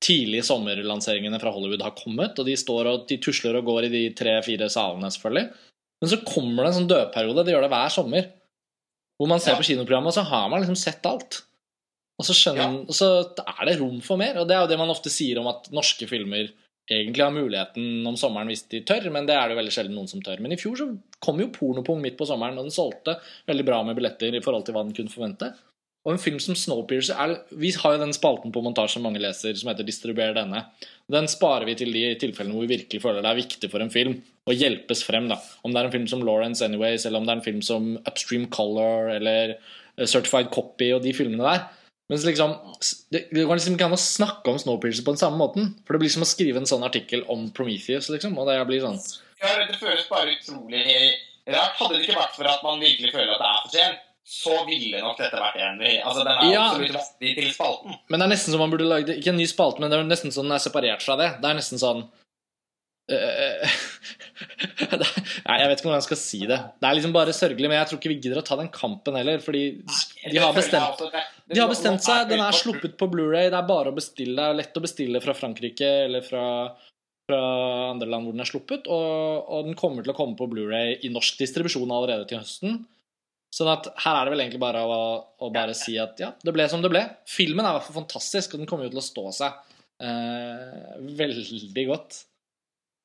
tidlige sommerlanseringene fra Hollywood har kommet, og de står og de tusler og går i de tre-fire salene, selvfølgelig. Men så kommer det en sånn dødperiode, det gjør det hver sommer, hvor man ser Ja. på kinoprogrammet, og så har man liksom sett alt. Og så, skjønner, Ja. og så er det rom for mer, og det er jo det man ofte sier om at norske filmer egentlig har muligheten om sommeren hvis de tør, men det er det jo veldig sjelden noen som tør. Men i fjor så kom jo Pornopung midt på sommeren, og den solgte veldig bra med billetter i forhold til hva den kunne forvente. Og en film som Snowpiercer er, Vi har jo den spalten på montasje som mange leser, som heter 'Distribuer denne'. Den sparer vi til de tilfellene hvor vi virkelig føler det er viktig for en film å hjelpes frem. da. Om det er en film som Lawrence Anyways, eller om det er en film som Upstream Color eller Certified Copy og de filmene der. Mens liksom, det, det går liksom ikke an å snakke om Snowpiercer på den samme måten. For det blir som å skrive en sånn artikkel om Prometheus, liksom. Og det blir sånn Ja, det føles bare utrolig rart. Hadde det ikke vært for at man virkelig føler at det er for sent, så ville nok dette vært en Altså, den er Ja. absolutt verdig til spalten. Men det er nesten som man burde lagd Ikke en ny spalte, men det er nesten sånn den er separert fra det. Det er nesten sånn det Nei, jeg vet ikke hvordan jeg skal si det. Det er liksom bare sørgelig, men jeg tror ikke vi gidder å ta den kampen heller, fordi de har bestemt det- De har bestemt seg. Den er sluppet på Blu-ray. Det er bare å bestille. Det er lett å bestille fra Frankrike eller fra, fra andre land hvor den er sluppet. Og, og den kommer til å komme på Blu-ray i norsk distribusjon allerede til høsten. Sånn at her er det vel egentlig bare å, å bare si at ja, det ble som det ble. Filmen er i hvert fall fantastisk, og den kommer jo til å stå seg eh, veldig godt.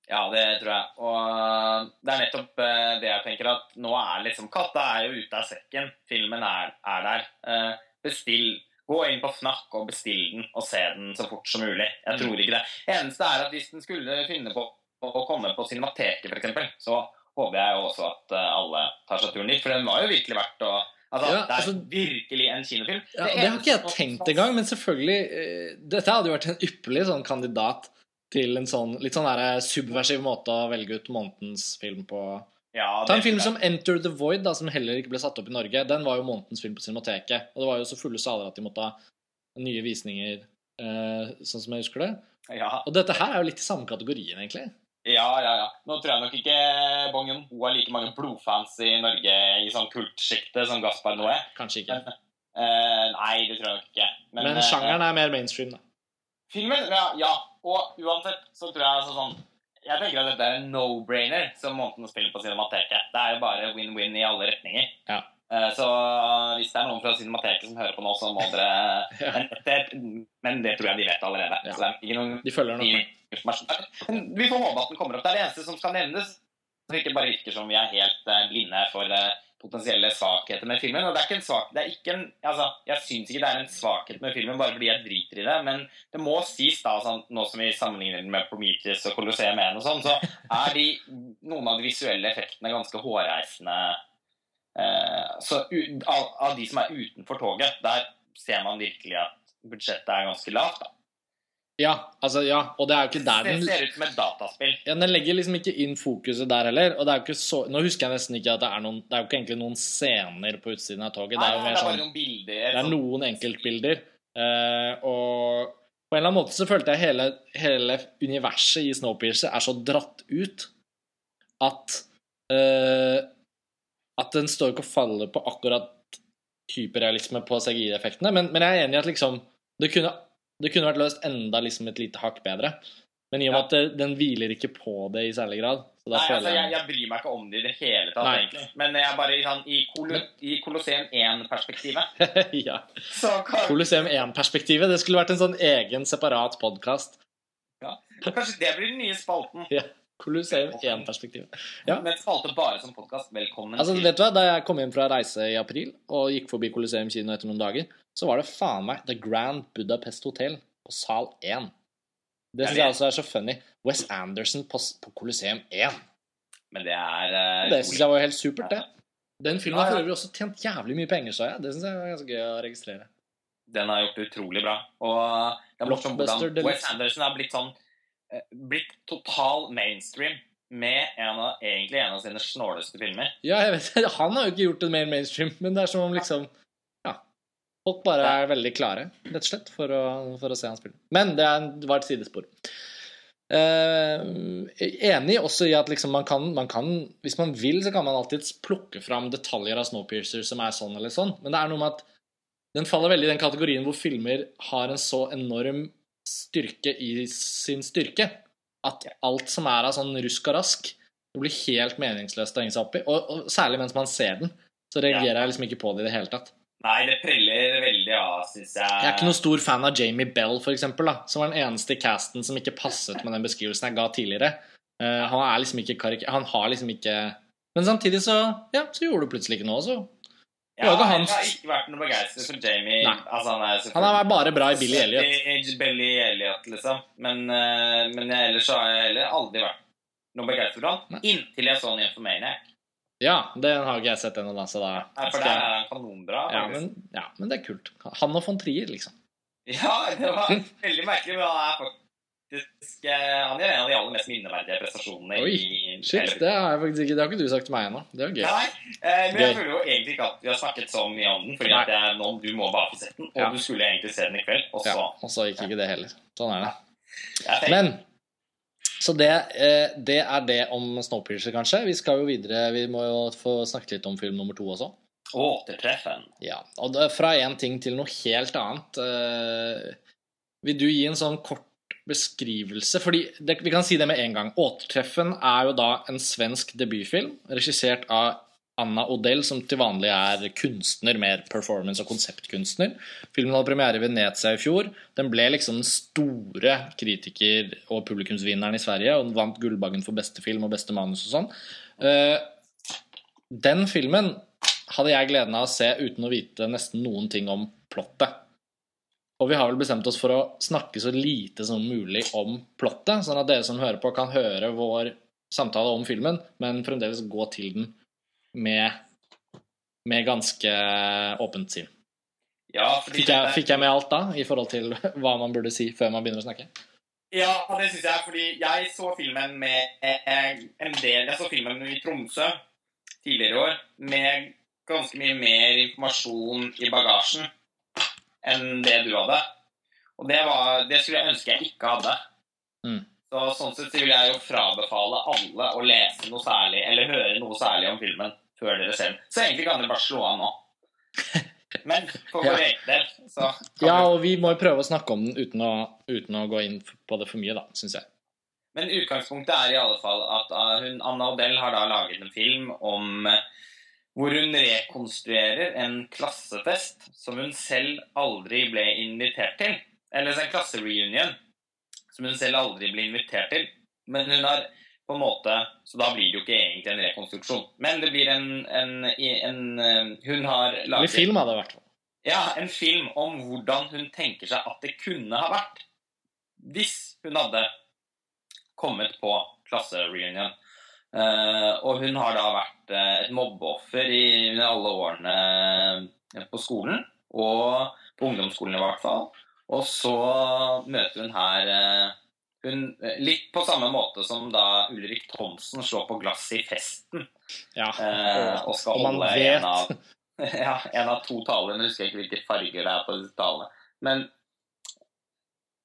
Ja, det tror jeg. Og det er nettopp eh, det jeg tenker at nå er liksom Katta er jo ute av sekken. Filmen er, er der. Eh, Bestill. Gå inn på Fnakk og bestill den, og se den så fort som mulig. Jeg tror ikke det. Eneste er at hvis den skulle finne på å komme på Cinemateket, f.eks., så håper jeg jo også at eh, alle tar seg turen dit. For den var jo virkelig verdt å Altså, Ja, det er altså- virkelig en kinofilm. Ja, det har ikke jeg tenkt engang, men selvfølgelig eh, Dette hadde jo vært en ypperlig sånn kandidat til en sånn litt sånn der subversiv måte å velge ut månedens film på. Ja, Ta en film som Enter the Void, da, som heller ikke ble satt opp i Norge. Den var jo månedens film på Cinemateket. Og det var jo så fulle saler at de måtte ha nye visninger, eh, sånn som jeg husker det. Ja, Og dette her er jo litt i samme kategorien, egentlig. Ja, ja, ja. Nå tror jeg nok ikke Bong Joon-ho har like mange blodfans i Norge i sånn kultsjiktet som Gaspar Noé. Kanskje ikke. Eh, nei, det tror jeg nok ikke. Men, Men sjangeren er mer mainstream, da. Filmen, ja, ja. Og uansett så tror jeg altså sånn Jeg tenker at dette er en no-brainer som måneden å spille på Cinemateket. Det er jo bare win-win i alle retninger. Ja. Eh, Så hvis det er noen fra Cinemateket som hører på nå, så må dere Ja. men, det, men det tror jeg de vet allerede. Ja. Så det er ikke noen De følger noe. Vi får håpe at den kommer opp. Det er det eneste som skal nevnes. Så det ikke bare virker som vi er helt eh, blinde for eh, potensielle svakheter med filmen. Og det er ikke en svak... Det er ikke en, altså, jeg syns ikke det er en svakhet med filmen bare fordi jeg driter i det, men det må sies, da, sånn, nå som vi sammenligner den med Prometheus og Colosseum 1 og sånn, så er de, noen av de visuelle effektene ganske hårreisende. Eh, så av, av de som er utenfor toget, der ser man virkelig at budsjettet er ganske lavt. da. Ja, altså, ja. Og det er jo ikke der den Det ser ut som et dataspill. ja, Den legger liksom ikke inn fokuset der heller. Og det er jo ikke så Nå husker jeg nesten ikke at det er noen Det er jo ikke egentlig noen scener på utsiden av toget. Det er jo nei, mer det er sånn noen bilder. Det er sånn- noen enkeltbilder. Uh, og på en eller annen måte så følte jeg hele, hele universet i Snowpiercer er så dratt ut at uh, At den står ikke og faller på akkurat hyperrealisme på CGI-effektene. Men, men jeg er enig i at liksom det kunne, det kunne vært løst enda liksom et lite hakk bedre. Men i og med at den hviler ikke på det i særlig grad. Nei, altså, jeg, jeg bryr meg ikke om det i det hele tatt, Nei. egentlig. Men jeg bare sånn, i, kolo, i Colosseum 1-perspektivet ja. så kan, Colosseum 1-perspektivet. Det skulle vært en sånn egen, separat podkast. Kanskje det blir den nye spalten. Colosseum 1-perspektivet. Ja. Men spalte bare som podkast. Velkommen Altså, vet du hva? Da jeg kom hjem fra reise i april og gikk forbi Colosseum kino etter noen dager, så var det faen meg The Grand Budapest Hotel på sal 1. Det syns jeg også er så funny. Wes Anderson på, på Colosseum 1. Men det er uh, Det syns jeg var helt supert, det. Den filmen har for øvrig også tjent jævlig mye penger, så jeg. Det syns jeg var ganske gøy å registrere. Den har gjort det utrolig bra. Og det er morsomt hvordan Wes. Anderson har blitt sånn eh, Blitt total mainstream med en av, egentlig en av sine snåleste filmer. Ja, jeg vet Han har jo ikke gjort det mer mainstream, men det er som om liksom. Folk bare er veldig klare, rett og slett, for å, for å se han spille. Men det, er, det var et sidespor. Eh, enig også i at liksom man, kan, man kan Hvis man vil, så kan man alltids plukke fram detaljer av Snowpiercer som er sånn eller sånn, men det er noe med at den faller veldig i den kategorien hvor filmer har en så enorm styrke i sin styrke at alt som er av sånn rusk og rask, det blir helt meningsløst å henge seg opp i. Og, og særlig mens man ser den, så reagerer jeg liksom ikke på det i det hele tatt. Nei, det preller veldig av, syns jeg. Jeg er ikke noen stor fan av Jamie Bell, for eksempel, da, som var den eneste i casten som ikke passet med den beskrivelsen jeg ga tidligere. Uh, han er liksom ikke karik... Han har liksom ikke Men samtidig så Ja, så gjorde du plutselig ikke noe, så Ja, jeg har ikke vært noe begeistret for Jamie. Nei. Altså, han er Han er bare bra i Billy Elliot. I Billy Elliot, liksom. Men, uh, men ellers har jeg heller aldri vært noe begeistret for han. Inntil jeg så Nymphomaniac. Ja, den har ikke jeg sett ennå, så da Nei, For det der er han kanonbra. ja men, ja, men det er kult. Han og von Trier, liksom. Ja, det var veldig merkelig, men han er faktisk eh, Han gjør en av de aller mest minneverdige prestasjonene Oi, i Shit, det har jeg faktisk ikke Det har ikke du sagt til meg ennå. Det er gøy. Nei, eh, men jeg Gøy. føler jo egentlig ikke at vi har snakket så mye om den. Fordi at jeg, nå, du må bare få sett den, og Ja. du skulle egentlig se den i kveld. Og så Ja, og så gikk ikke det heller. Sånn er det. Men Så det, eh, det er det om Snowpiercer, kanskje. Vi skal jo videre. Vi må jo få snakke litt om film nummer to også. Återtreffen. Ja, og Fra én ting til noe helt annet. Eh, vil du gi en sånn kort beskrivelse? Fordi det, Vi kan si det med en gang. 'Återtreffen' er jo da en svensk debutfilm regissert av Anna Odell, som til vanlig er kunstner, mer performance- og konseptkunstner. Filmen hadde premiere i Venezia i fjor. Den ble liksom den store kritiker- og publikumsvinneren i Sverige, og den vant Gullbaggen for beste film og beste manus og sånn. Eh, den filmen hadde jeg gleden av å se uten å vite nesten noen ting om plottet. Og vi har vel bestemt oss for å snakke så lite som mulig om plottet, sånn at dere som hører på, kan høre vår samtale om filmen, men fremdeles gå til den med, med ganske åpent sinn. Ja, Fikk jeg, fikk jeg med alt da, i forhold til hva man burde si før man begynner å snakke? Ja, det syns jeg, fordi jeg så filmen med eh, en del Jeg så filmen i Tromsø tidligere i år med ganske mye mer informasjon i bagasjen enn det du hadde. Og det, var, det skulle jeg ønske jeg ikke hadde. Mm. Så sånn sett så vil jeg jo frabefale alle å lese noe særlig, eller høre noe særlig om filmen før dere den. Så egentlig kan dere bare slå av nå. Men for vår egen del, så Ja, og vi må jo prøve å snakke om den uten å, uten å gå inn på det for mye, da, syns jeg. Men utgangspunktet er i alle fall at uh, hun, Anna Odell har da laget en film om uh, hvor hun rekonstruerer en klassefest som hun selv aldri ble invitert til. Eller en klassereunion som hun selv aldri ble invitert til. Men hun har på en måte Så da blir det jo ikke egentlig en rekonstruksjon. Men det blir en, en, en, en Hun har laget En film av det, i hvert fall. ja, en film om hvordan hun tenker seg at det kunne ha vært hvis hun hadde kommet på klassereunion. Uh, og hun har da vært eh, et mobbeoffer i under alle årene eh, på skolen, og på ungdomsskolen i hvert fall. Og så møter hun her eh, hun, eh, Litt på samme måte som da Ulrik Thomsen slår på glasset i festen Ja. eh, og skal holde en av ja, en av to taler. Nå husker jeg ikke hvilke farger det er på disse talene. Men,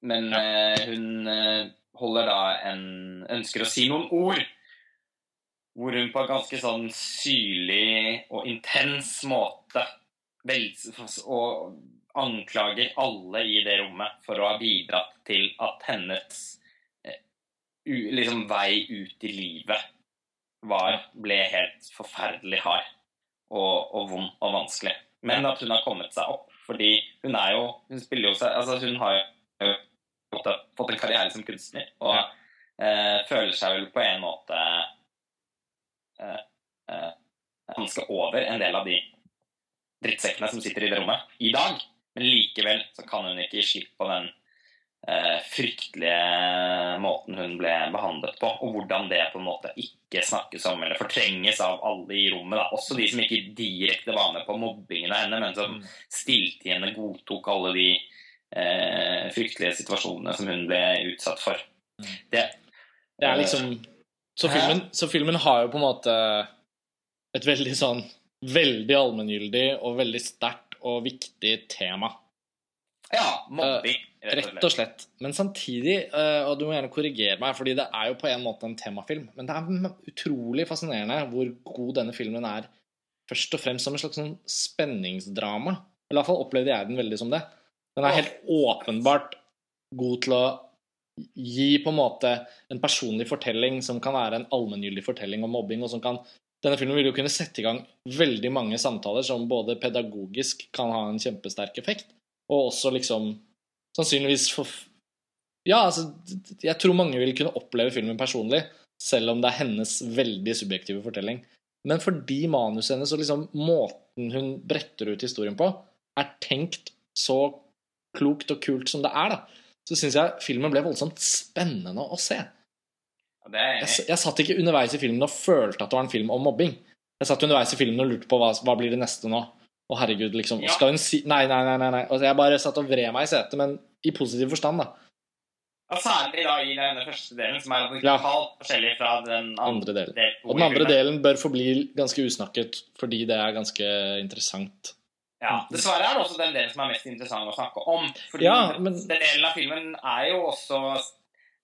men eh, hun eh, holder da en Ønsker å si noen ord. Hvor hun på en ganske sånn syrlig og intens måte vel, og anklager alle i det rommet for å ha bidratt til at hennes liksom, vei ut i livet var, ble helt forferdelig hard og, og vond og vanskelig. Men at hun har kommet seg opp. Fordi hun er jo Hun spiller jo seg Altså, hun har jo fått, fått en karriere som kunstner. Og Ja. eh, føler seg vel på en måte eh, eh, ganske over en del av de drittsekkene som sitter i det rommet i dag. Men likevel så kan hun ikke gi slipp på den fryktelige måten hun ble behandlet på, og hvordan det på en måte ikke snakkes om eller fortrenges av alle i rommet. Da. Også de som ikke direkte var med på mobbingen av henne, men som Mm. stilltiende godtok alle de eh, fryktelige situasjonene som hun ble utsatt for. Mm. Det, Det er liksom så filmen, så filmen har jo på en måte et veldig sånn Veldig allmenngyldig og veldig sterkt og viktig tema. Ja, mobbing, Rett og slett. Men samtidig, eh, og du må gjerne korrigere meg, fordi det er jo på en måte en temafilm, men det er utrolig fascinerende hvor god denne filmen er først og fremst som en slags sånn spenningsdrama. I hvert fall opplevde jeg den veldig som det. Den er helt åpenbart god til å gi på en måte en personlig fortelling som kan være en allmenngyldig fortelling om mobbing, og som kan denne filmen vil jo kunne sette i gang veldig mange samtaler som både pedagogisk kan ha en kjempesterk effekt, og også liksom sannsynligvis for Ja, altså, jeg tror mange vil kunne oppleve filmen personlig, selv om det er hennes veldig subjektive fortelling. Men fordi manuset hennes og liksom måten hun bretter ut historien på, er tenkt så klokt og kult som det er, da, så syns jeg filmen ble voldsomt spennende å se. Det er Jeg, jeg satt ikke underveis i filmen og følte at det var en film om mobbing. Jeg satt underveis i filmen og lurte på hva, hva blir det neste nå. Å, herregud, liksom. Ja. Skal hun si Nei, nei, nei. nei, nei. Altså, jeg bare satt og vred meg i setet, men i positiv forstand, da. Ja, særlig da i denne første delen, som er Ja. radikalt forskjellig fra den Andre delen. del Og den andre delen bør forbli ganske usnakket, fordi det er ganske interessant. Ja, Dessverre er det også den delen som er mest interessant å snakke om. Fordi Ja, men- den delen av filmen er jo også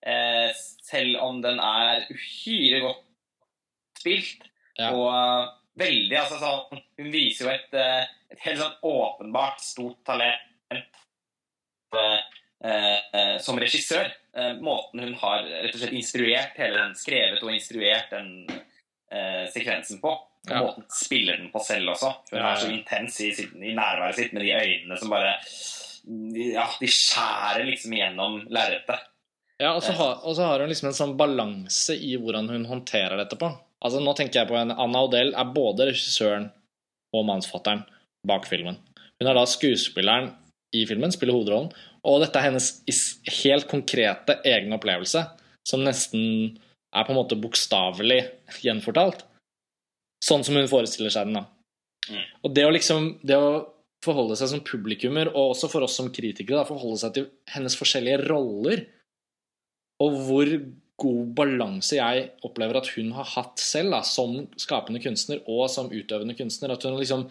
eh, Selv om den er uhyre godt spilt Ja. og veldig altså sånn Hun viser jo et, eh, et helt sånn åpenbart stort talent eh, eh, som regissør. Måten hun har rett og slett instruert hele den, skrevet og instruert den sekvensen på. Og Ja. måten spiller den på selv også. Hun er så intens i, sitt- i nærværet sitt med de øynene som bare Ja, de skjærer liksom gjennom lerretet. Ja, og så har, og så har hun liksom en sånn balanse i hvordan hun håndterer dette på. Altså, nå tenker jeg på en Anna Odell er både regissøren og mannsfatteren bak filmen. Hun er da skuespilleren i filmen, spiller hovedrollen, og dette er hennes helt konkrete egen opplevelse, som nesten er på en måte bokstavelig gjenfortalt. Sånn som hun forestiller seg den, da. Mm. Og det å liksom Det å forholde seg som publikummer, og også for oss som kritikere, da, forholde seg til hennes forskjellige roller, og hvor god balanse jeg opplever at hun har hatt selv, da, som skapende kunstner og som utøvende kunstner. At hun liksom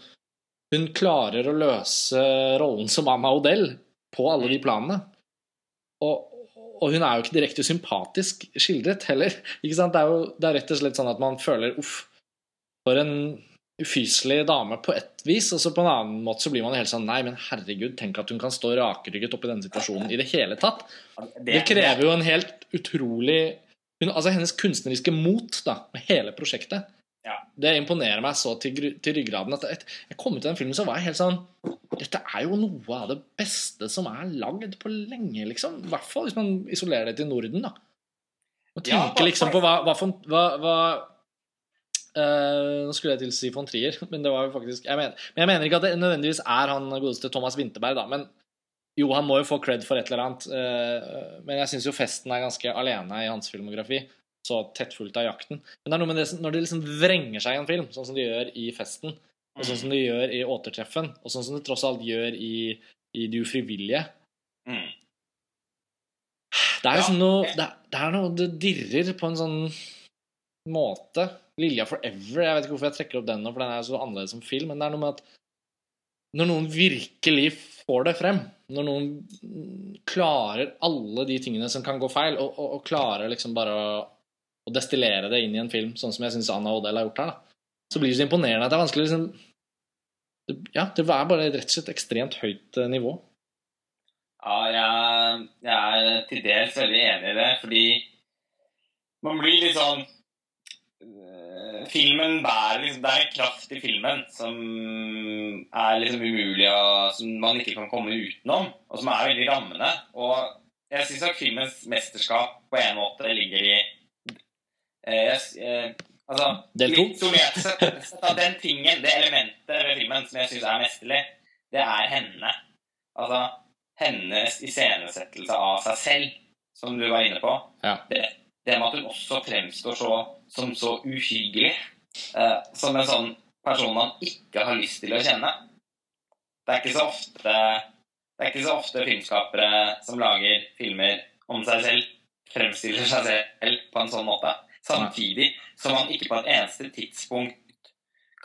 Hun klarer å løse rollen som Anna Odell på alle de planene. og, og hun er jo ikke direkte sympatisk skildret heller. Ikke sant? Det er jo det er rett og slett sånn at man føler uff, for en ufyselig dame på ett vis, og så på en annen måte så blir man helt sånn Nei, men herregud, tenk at hun kan stå rakrygget opp i denne situasjonen i det hele tatt. Det krever jo en helt utrolig hun, Altså hennes kunstneriske mot da, med hele prosjektet. Ja. Det imponerer meg så til, til ryggraden at jeg, jeg kom ut til den filmen så var jeg helt sånn Dette er jo noe av det beste som er lagd på lenge, liksom. I hvert fall hvis man isolerer det til Norden, da. Og tenker ja, liksom på hva, hva, hva, hva Uh, Nå skulle jeg til å si von Trier, men det var jo faktisk jeg mener, Men jeg mener ikke at det nødvendigvis er han godeste Thomas Winterberg, da. Men jo, han må jo få cred for et eller annet. eh, men jeg syns jo festen er ganske alene i hans filmografi. Så tettfullt av jakten. Men det er noe med det når det liksom vrenger seg i en film, sånn som de gjør i Festen, og sånn som de gjør i Återtreffen, og sånn som de tross alt gjør i, i De ufrivillige. Mm. Det er liksom noe det, det er noe Det dirrer på en sånn måte. Lilja Forever, jeg vet ikke hvorfor jeg trekker opp den nå, for den er så annerledes som film, men det er noe med at når noen virkelig får det frem, når noen klarer alle de tingene som kan gå feil, og, og, og klarer liksom bare å, å destillere det inn i en film, sånn som jeg syns Anna Odell har gjort her, da, så blir det så imponerende at det er vanskelig liksom det, Ja, det er bare rett og slett ekstremt høyt eh, nivå. Ja, jeg, jeg er til dels veldig enig i det, fordi man blir litt sånn Filmen bærer liksom Det er en kraft i filmen som er liksom umulig å Som man ikke kan komme utenom, og som er veldig rammende. Og jeg syns at filmens mesterskap på en måte ligger i eh, eh, Altså Del to. isolert sett, sett av den tingen, det elementet ved filmen som jeg syns er mesterlig, det er henne. Altså hennes iscenesettelse av seg selv, som du var inne på. Ja. Det, det med at hun også fremstår så, som så uhyggelig. Eh, som en sånn person man ikke har lyst til å kjenne. Det er ikke så ofte ikke så ofte filmskapere som lager filmer om seg selv, fremstiller seg selv på en sånn måte. Samtidig som man ikke på et eneste tidspunkt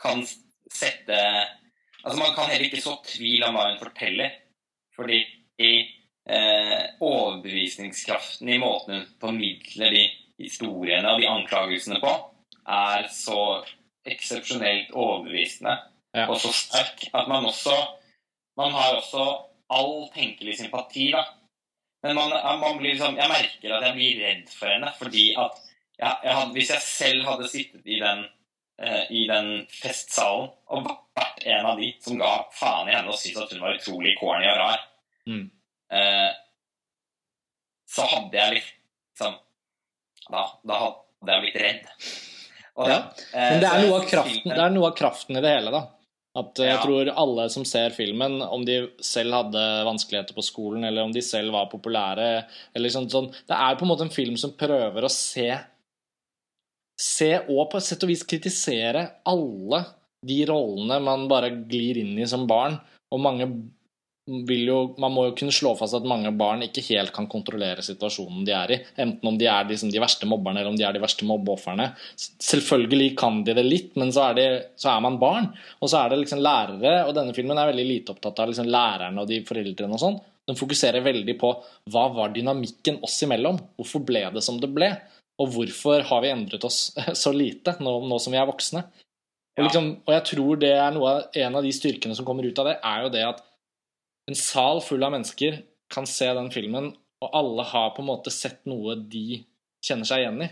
kan sette Altså, man kan heller ikke så tvil om hva hun forteller. Fordi eh, overbevisningskraften i måten hun formidler de historiene og de anklagelsene på, er så eksepsjonelt overbevisende Ja. og så sterk at man også Man har også all tenkelig sympati, da. Men man, man blir liksom Jeg merker at jeg blir redd for henne, fordi at jeg, jeg hadde, hvis jeg selv hadde sittet i den eh, i den festsalen og vært en av de som ga faen i henne og syntes at hun var utrolig corny og rar, Mm. Eh, så hadde jeg liksom da, da hadde jeg blitt redd. Og Ja, eh, Men det er, av kraften, det er noe av kraften i det hele, da. At eh, jeg Ja. tror alle som ser filmen, om de selv hadde vanskeligheter på skolen, eller om de selv var populære, eller sånn, sånn Det er på en måte en film som prøver å se Se og på et sett og vis kritisere alle de rollene man bare glir inn i som barn. Og mange jo Man må jo kunne slå fast at mange barn ikke helt kan kontrollere situasjonen de er i. Enten om de er liksom de verste mobberne, eller om de er de verste mobbeofrene. Selvfølgelig kan de det litt, men så er, de, så er man barn. Og så er det liksom lærere, og denne filmen er veldig lite opptatt av liksom lærerne og de foreldrene og sånn. Den fokuserer veldig på hva var dynamikken oss imellom? Hvorfor ble det som det ble? Og hvorfor har vi endret oss så lite nå, nå som vi er voksne? Og, liksom, og jeg tror det er noe, en av de styrkene som kommer ut av det, er jo det at en sal full av mennesker kan se den filmen, og alle har på en måte sett noe de kjenner seg igjen i.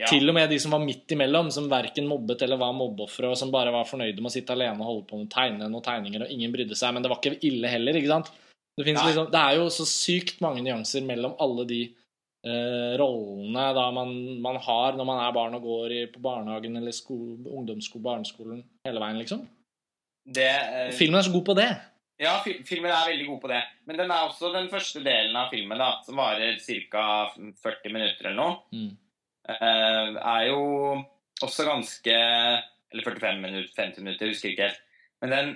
ja. Til og med de som var midt imellom, som verken mobbet eller var mobbeofre, og som bare var fornøyde med å sitte alene og holde på med å tegne noen tegninger, og ingen brydde seg, men det var ikke ille heller, ikke sant? Det, liksom, det er jo så sykt mange nyanser mellom alle de eh, rollene da man, man har når man er barn og går i, på barnehagen eller sko, ungdomsskolen, barneskolen, hele veien, liksom. Det, eh, Filmen er så god på det. Ja, filmen er veldig god på det. Men den er også den første delen av filmen, da, som varer ca. 40 minutter eller noe, Mm. eh, er jo også ganske Eller 45 minutter, 50 minutter, husker ikke helt. Men den,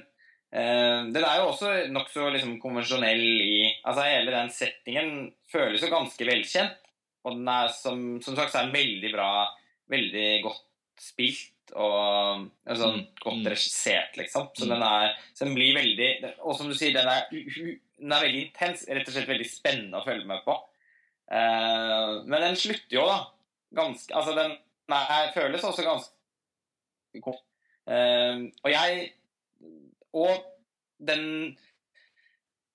eh, den er jo også nokså liksom, konvensjonell i Altså hele den settingen føles jo ganske velkjent. Og den er som, som sagt så er den veldig bra, veldig godt spilt og og sånn Mm, godt mm. regissert, liksom. Så Mm. den er så den blir veldig Og som du sier, den er den er veldig intens. Rett og slett veldig spennende å følge med på. Uh, men den slutter jo, da. Ganske Altså, den nei, føles også ganske god. Uh, og jeg Og den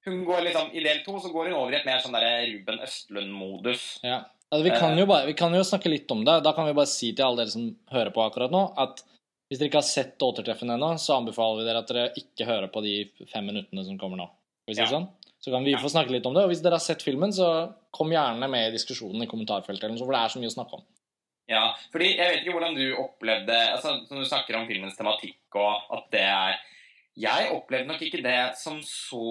Hun går liksom I del to så går hun over i et mer sånn der Ruben Østlund-modus. Ja. Altså, vi, kan jo bare, vi kan jo snakke litt om det. Da kan vi bare si til alle dere som hører på akkurat nå, at hvis dere ikke har sett Återtreffen ennå, så anbefaler vi dere at dere ikke hører på de fem minuttene som kommer nå. Ja. sånn? Så kan vi få snakke litt om det. Og hvis dere har sett filmen, så kom gjerne med i diskusjonen i kommentarfeltet, for det er så mye å snakke om. Ja, fordi jeg vet ikke hvordan du opplevde altså Som du snakker om filmens tematikk og at det er Jeg opplevde nok ikke det som så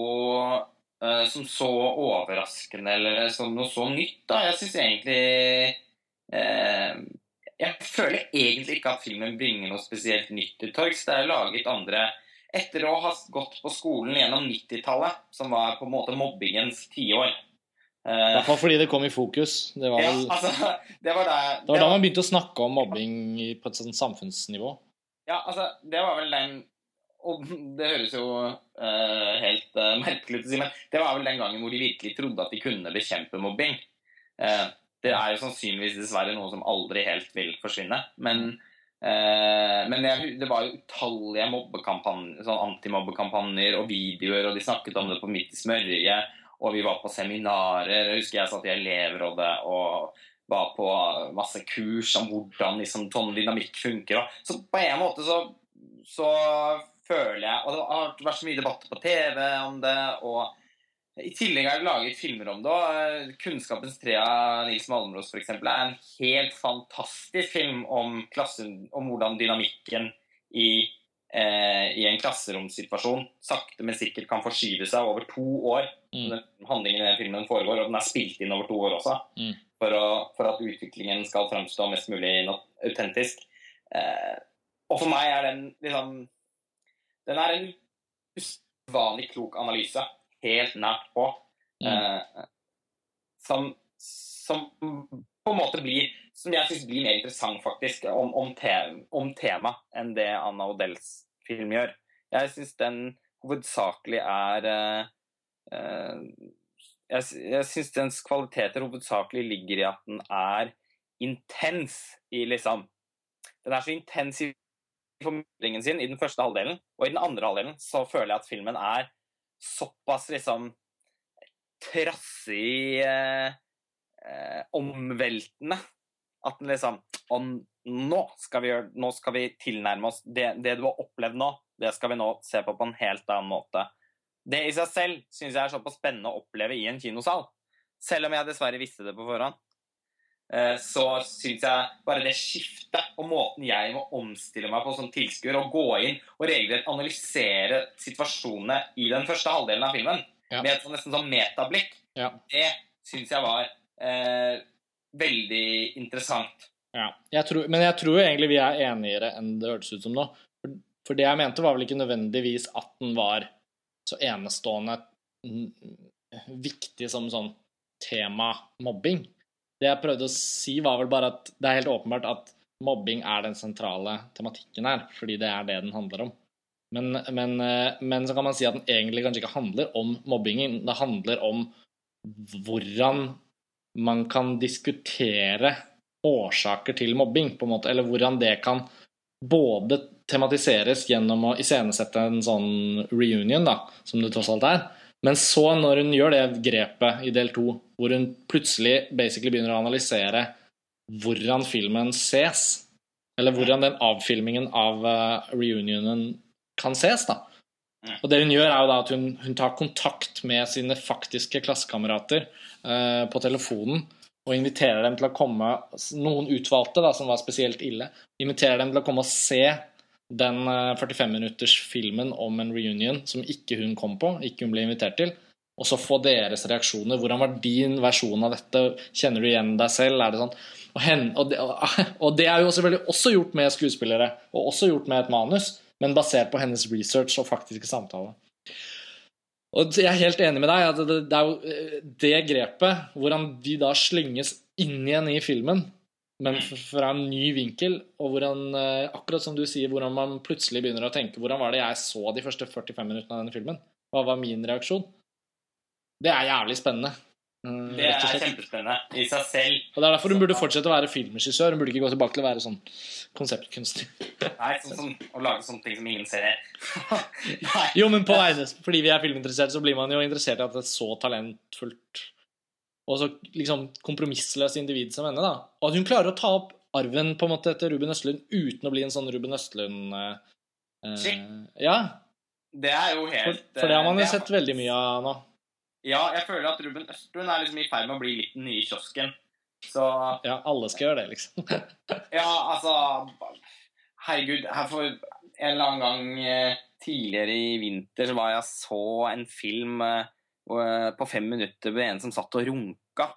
uh, som så overraskende eller som noe så nytt. da. Jeg syns egentlig uh, jeg føler egentlig ikke at filmen bringer noe spesielt nytt til torgs. Det er laget andre Etter å ha gått på skolen gjennom 90-tallet, som var på en måte mobbingens tiår I hvert fall fordi det kom i fokus. Det var, vel, ja, altså, det var, der, det var da man begynte å snakke om mobbing på et sånt samfunnsnivå. Ja, altså, det var vel den Og det høres jo uh, helt uh, merkelig ut å si, men det var vel den gangen hvor de virkelig trodde at de kunne bekjempe mobbing. Uh, det er jo sannsynligvis dessverre noe som aldri helt vil forsvinne. Men, men jeg, det var jo utallige sånn antimobbekampanjer og videoer, og de snakket om det på Midt i smørjet, og vi var på seminarer. Jeg husker jeg satt i elevrådet og var på masse kurs om hvordan liksom, sånn dynamikk funker. Så på en måte så, så føler jeg Og det har vært så mye debatter på TV om det. og i tillegg er det laget filmer om det. og 'Kunnskapens tre' av Nils Malmros for eksempel, er en helt fantastisk film om, klassen, om hvordan dynamikken i, eh, i, en klasseromssituasjon sakte, men sikkert kan forskyve seg over to år. Mm. Handlingen i den filmen foregår, og den er spilt inn over to år også. Mm. For, å, for, at utviklingen skal fremstå mest mulig autentisk. Eh, og for meg er den liksom Den er en usvanlig klok analyse helt nært på. Mm. Eh, som, som, på en måte blir Som jeg syns blir mer interessant, faktisk, om, om, te, om tema enn det Anna Odells film gjør. Jeg syns den hovedsakelig er eh, eh, Jeg, jeg syns dens kvaliteter hovedsakelig ligger i at den er intens i liksom Den er så intens i formidlingen sin i den første halvdelen, og i den andre halvdelen så føler jeg at filmen er såpass liksom trassig eh, eh, omveltende at den liksom nå skal gjøre, nå skal vi tilnærme oss det, det, du har opplevd nå, det skal vi nå se på på en helt annen måte. Det i seg selv syns jeg er såpass spennende å oppleve i en kinosal. Selv om jeg dessverre visste det på forhånd. Eh, så syns jeg bare det skiftet og måten jeg må omstille meg på som tilskuer, og gå inn og regelrett analysere situasjonene i den første halvdelen av filmen ja. med et sånn, nesten sånn metablikk, ja. det syns jeg var eh, veldig interessant. Ja. Jeg tror, men jeg tror egentlig vi er enigere enn det hørtes ut som nå. For, for det jeg mente, var vel ikke nødvendigvis at den var så enestående viktig som sånn tema mobbing. Det jeg prøvde å si, var vel bare at det er helt åpenbart at mobbing er den sentrale tematikken her, fordi det er det den handler om. Men, men, eh, men, så kan man si at den egentlig kanskje ikke handler om mobbingen. Det handler om hvordan man kan diskutere årsaker til mobbing, på en måte, eller hvordan det kan både tematiseres gjennom å iscenesette en sånn reunion, da, som det tross alt er, men så, når hun gjør det grepet i del to, hvor hun plutselig basically begynner å analysere hvordan filmen ses, eller hvordan den avfilmingen av uh, reunionen kan ses, da. Og det hun gjør, er jo da at hun, hun tar kontakt med sine faktiske klassekamerater uh, på telefonen og inviterer dem til å komme Noen utvalgte da, som var spesielt ille. Inviterer dem til å komme og se den 45-minutters-filmen eh, om en reunion som ikke hun kom på, ikke hun ble invitert til, og så få deres reaksjoner. Hvordan var din versjon av dette? Kjenner du igjen deg selv? Er det sånn? Og, hen, og, det, og det, er jo selvfølgelig også gjort med skuespillere, og også gjort med et manus, men basert på hennes research og faktiske samtale. Og jeg er helt enig med deg. at det, det er jo eh, det grepet, hvordan de da slynges inn igjen i filmen, men fra en ny vinkel. Og hvordan, eh, akkurat som du sier, hvordan man plutselig begynner å tenke Hvordan var det jeg så de første 45 minuttene av denne filmen? Hva var min reaksjon? Det er jævlig spennende. Mm, Det er kjempespennende i seg selv. Og det er derfor hun burde fortsette å være filmregissør. Hun burde ikke gå tilbake til å være sånn konseptkunstner. Nei, sånn som å lage sånne ting som ingen ser. her. Jo, men på vegne, fordi vi er filminteressert, så blir man jo interessert i at et så talentfullt og så liksom kompromissløst individ som henne, da. Og at hun klarer å ta opp arven på en måte etter Ruben Østlund uten å bli en sånn Ruben Østlund eh, eh, Ja, Det er jo helt for det har man jo eh, sett veldig mye av nå. Ja, jeg føler at Ruben Østlund er liksom i ferd med å bli litt den nye kiosken. Så Ja, alle skal gjøre det, liksom. Ja, altså Herregud, her for en eller annen gang eh, tidligere i vinter så var jeg så en film eh, på fem minutter med en som satt og runka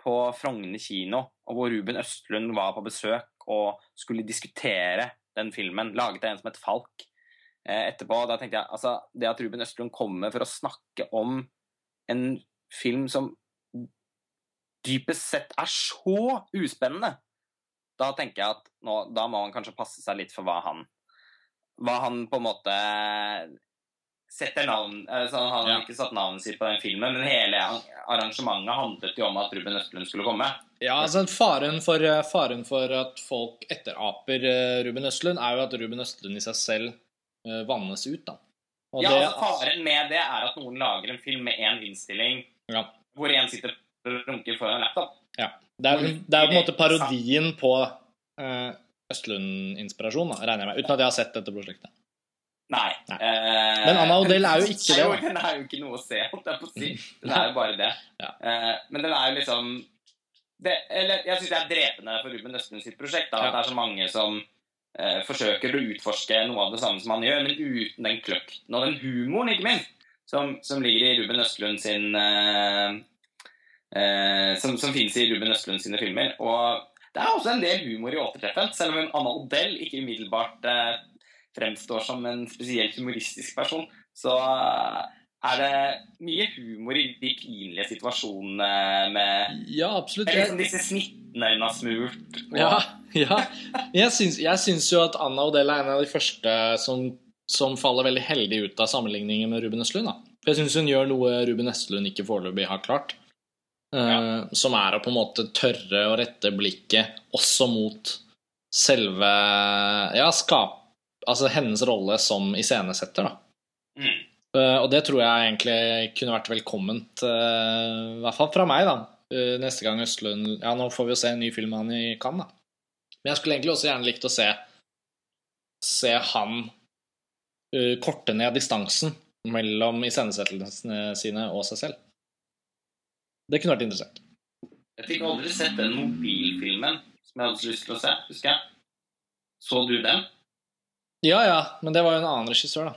på Frogner kino, og hvor Ruben Østlund var på besøk og skulle diskutere den filmen, laget av en som het Falk. Eh, etterpå, da tenkte jeg, altså Det at Ruben Østlund kommer for å snakke om en film som dypest sett er så uspennende, da tenker jeg at nå, da må han kanskje passe seg litt for hva han Hva han på en måte setter navn så Han har Ja. ikke satt navnet sitt på den filmen, men hele arrangementet handlet jo om at Ruben Østlund skulle komme. Ja, altså faren for, faren for at folk etteraper eh, Ruben Østlund, er jo at Ruben Østlund i seg selv eh, vannes ut, da. Og ja, det, altså Faren med det er at noen lager en film med én innstilling Ja. hvor én sitter og runker foran en laptop. Ja. Det er, det er på en måte parodien på uh, Østlund-inspirasjon, regner jeg med. Uten at jeg har sett dette prosjektet. Nei. Nei. Eh, Men Anna Odell er jo ikke det, Jo, den er jo ikke noe å se, holdt jeg på å si. Den er jo bare det. Ja. Eh, men den er jo liksom det, Eller jeg syns det er drepende for Ruben Østlund sitt prosjekt. Da, Ja. At det er så mange som eh, forsøker å utforske noe av det samme som han gjør, men uten den kløkten og den humoren, ikke minst, som, som ligger i Ruben Østlund sin eh, Som, som finnes i Ruben Østlund sine filmer. Og det er også en del humor i Återtreffen, selv om Anna Odell ikke umiddelbart fremstår som en spesielt humoristisk person, så eh, er det mye humor i de pinlige situasjonene med, Ja, absolutt. liksom disse snittene hun har smurt. Og, ja, ja. Jeg syns, jeg syns jo at Anna Odell er en av de første som, som faller veldig heldig ut av sammenligningen med Ruben Østlund. Da. For jeg syns hun gjør noe Ruben Østlund ikke foreløpig har klart. Eh, Som er å på en måte tørre å rette blikket også mot selve Ja, skap... Altså hennes rolle som iscenesetter, da. Mm. Uh, og det tror jeg egentlig kunne vært velkomment, uh, i hvert fall fra meg, da. Uh, neste gang Østlund Ja, nå får vi jo se en ny film han i Cannes, da. Men jeg skulle egentlig også gjerne likt å se Se han korte ned distansen mellom iscenesettelsene sine og seg selv. Det kunne vært interessant. Jeg fikk aldri sett den mobilfilmen som jeg hadde så lyst til å se, husker jeg. Så du den? Ja ja, men det var jo en annen regissør, da.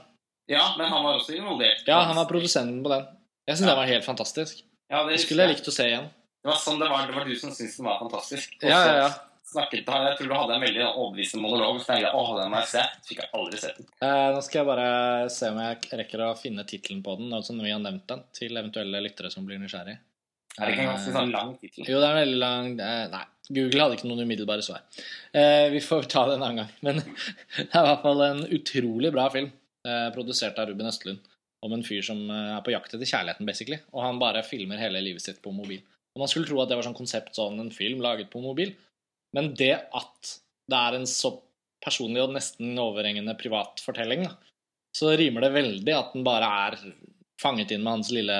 Ja, men han var også involvert. Ja, han var produsenten på den. Jeg syns Ja. det var helt fantastisk. Ja, det Det skulle jeg likt å se igjen. Det var sånn det var. Det var du som syntes den var fantastisk. Også Ja, ja, ja. Snakket, jeg tror du hadde en veldig overbevisende monolog. Så tenkte jeg åh, den må jeg se. Fikk jeg aldri sett den. Eh, nå skal jeg bare se om jeg rekker å finne tittelen på den, altså når vi har nevnt den, til eventuelle lyttere som blir nysgjerrig. Er det ikke en ganske sånn lang tittel? Jo, det er en veldig lang eh, Nei, Google hadde ikke noen umiddelbare svar. Eh, vi får ta det en annen gang. Men det er i hvert fall en utrolig bra film, eh, produsert av Ruben Østlund, om en fyr som eh, er på jakt etter kjærligheten, basically. Og han bare filmer hele livet sitt på mobil. Og Man skulle tro at det var sånn konsept sånn en film laget på mobil, men det at det er en så personlig og nesten overhengende privat fortelling, da, så rimer det veldig at den bare er fanget inn med hans lille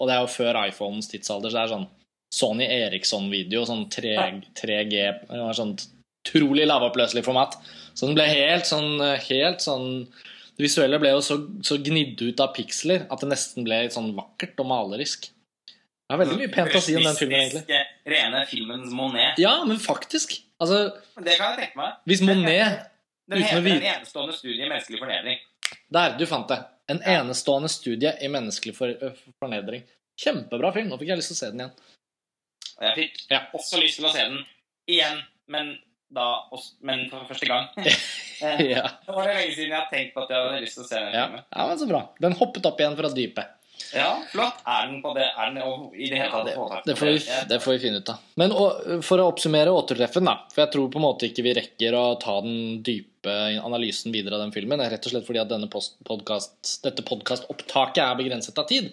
Og det er jo før iPhones tidsalder, så det er sånn Sony Eriksson-video, sånn 3, 3G det var sånn utrolig lavoppløselig format. Så den ble helt sånn, helt sånn Det visuelle ble jo så, så gnidd ut av piksler at det nesten ble sånn vakkert og malerisk. Det er veldig mye pent å si om den filmen, egentlig. Rene filmens Monet. Ja, men faktisk. Altså, Det kan jeg tenke meg. hvis Monet Den heter En enestående studie i menneskelig fornedring. Der, du fant det. En enestående studie i menneskelig for, ø, fornedring. Kjempebra film. Nå fikk jeg lyst til å se den igjen. Og jeg fikk Ja. også lyst til å se den igjen, men også, Men for første gang. Eh, Ja. Det var det lenge siden jeg har tenkt på at jeg hadde lyst til å se den Ja. ja, men så bra. Den hoppet opp igjen fra dypet. Ja, flott. Er den på det? Er den i det hele tatt det, det, får vi, det får vi finne ut av. Men og, for å oppsummere återtreffen, da. For jeg tror på en måte ikke vi rekker å ta den dype analysen videre av den filmen. Rett og slett fordi at denne podcast, dette podkastopptaket er begrenset av tid.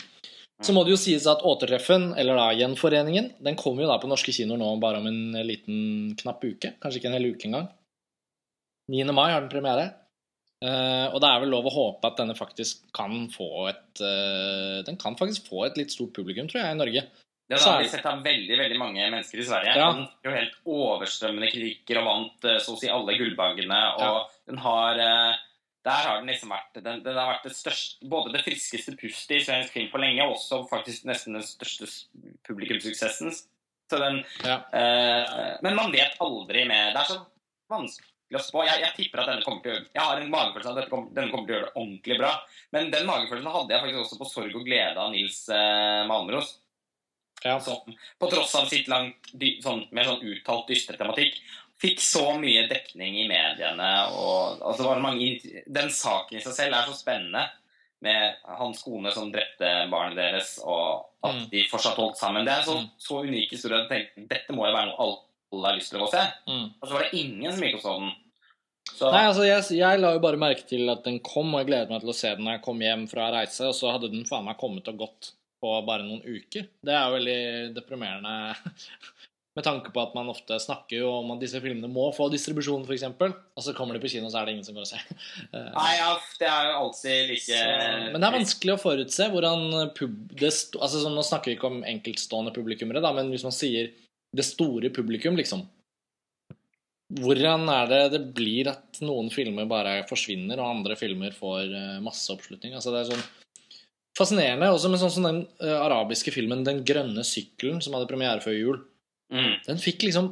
Så må det jo sies at Återtreffen, eller da Gjenforeningen, den kommer jo da på norske kinoer nå bare om en liten knapp uke. Kanskje ikke en hel uke engang. 9. mai har den premiere. Uh, og det er vel lov å håpe at denne faktisk kan få et uh, Den kan faktisk få et litt stort publikum, tror jeg, i Norge. Det har vi sett av veldig veldig mange mennesker i Sverige. Ja. Den jo helt overstrømmende kritikker og vant uh, så å si alle gullbagene. Og Ja. den har eh, Der har den liksom vært den, den har vært det største, både det friskeste pustet i svensk film på lenge, og også faktisk nesten den største publikumssuksessen. Så den Ja. eh, Men man vet aldri med Det er så vanskelig å spå. Jeg, jeg tipper at denne kommer til å Jeg har en magefølelse av at kommer, denne kommer til å gjøre det ordentlig bra. Men den magefølelsen hadde jeg faktisk også på 'Sorg og glede' av Nils eh, Malmros. Ja. Så, på tross av sitt langt, dy, sånn, mer sånn uttalt dystre tematikk, fikk så mye dekning i mediene. Og, altså, det mange, den saken i seg selv er så spennende, med hans kone som drepte barnet deres, og at Mm. de fortsatt holdt sammen. Det er en så, Mm. så unik historie jeg tenkte dette må jo være noe alle, har lyst til å se. Mm. Og så var det ingen som gikk og så den. Så, Nei, altså, jeg, jeg la jo bare merke til at den kom, og jeg gledet meg til å se den når jeg kom hjem fra reise, og så hadde den faen meg kommet og gått på bare noen uker. Det er jo veldig deprimerende med tanke på at man ofte snakker jo om at disse filmene må få distribusjon, f.eks., og så kommer de på kino, så er det ingen som går og ser. Nei, ja, det er jo alltid like så, men det er vanskelig å forutse hvordan pub... Det altså, sånn, nå snakker vi ikke om enkeltstående publikummere, da, men hvis man sier det store publikum, liksom Hvordan er det det blir at noen filmer bare forsvinner, og andre filmer får eh, masse oppslutning? Altså, det er sånn fascinerende. Også med sånn som den eh, arabiske filmen 'Den grønne sykkelen', som hadde premiere før jul. Mm. Den fikk liksom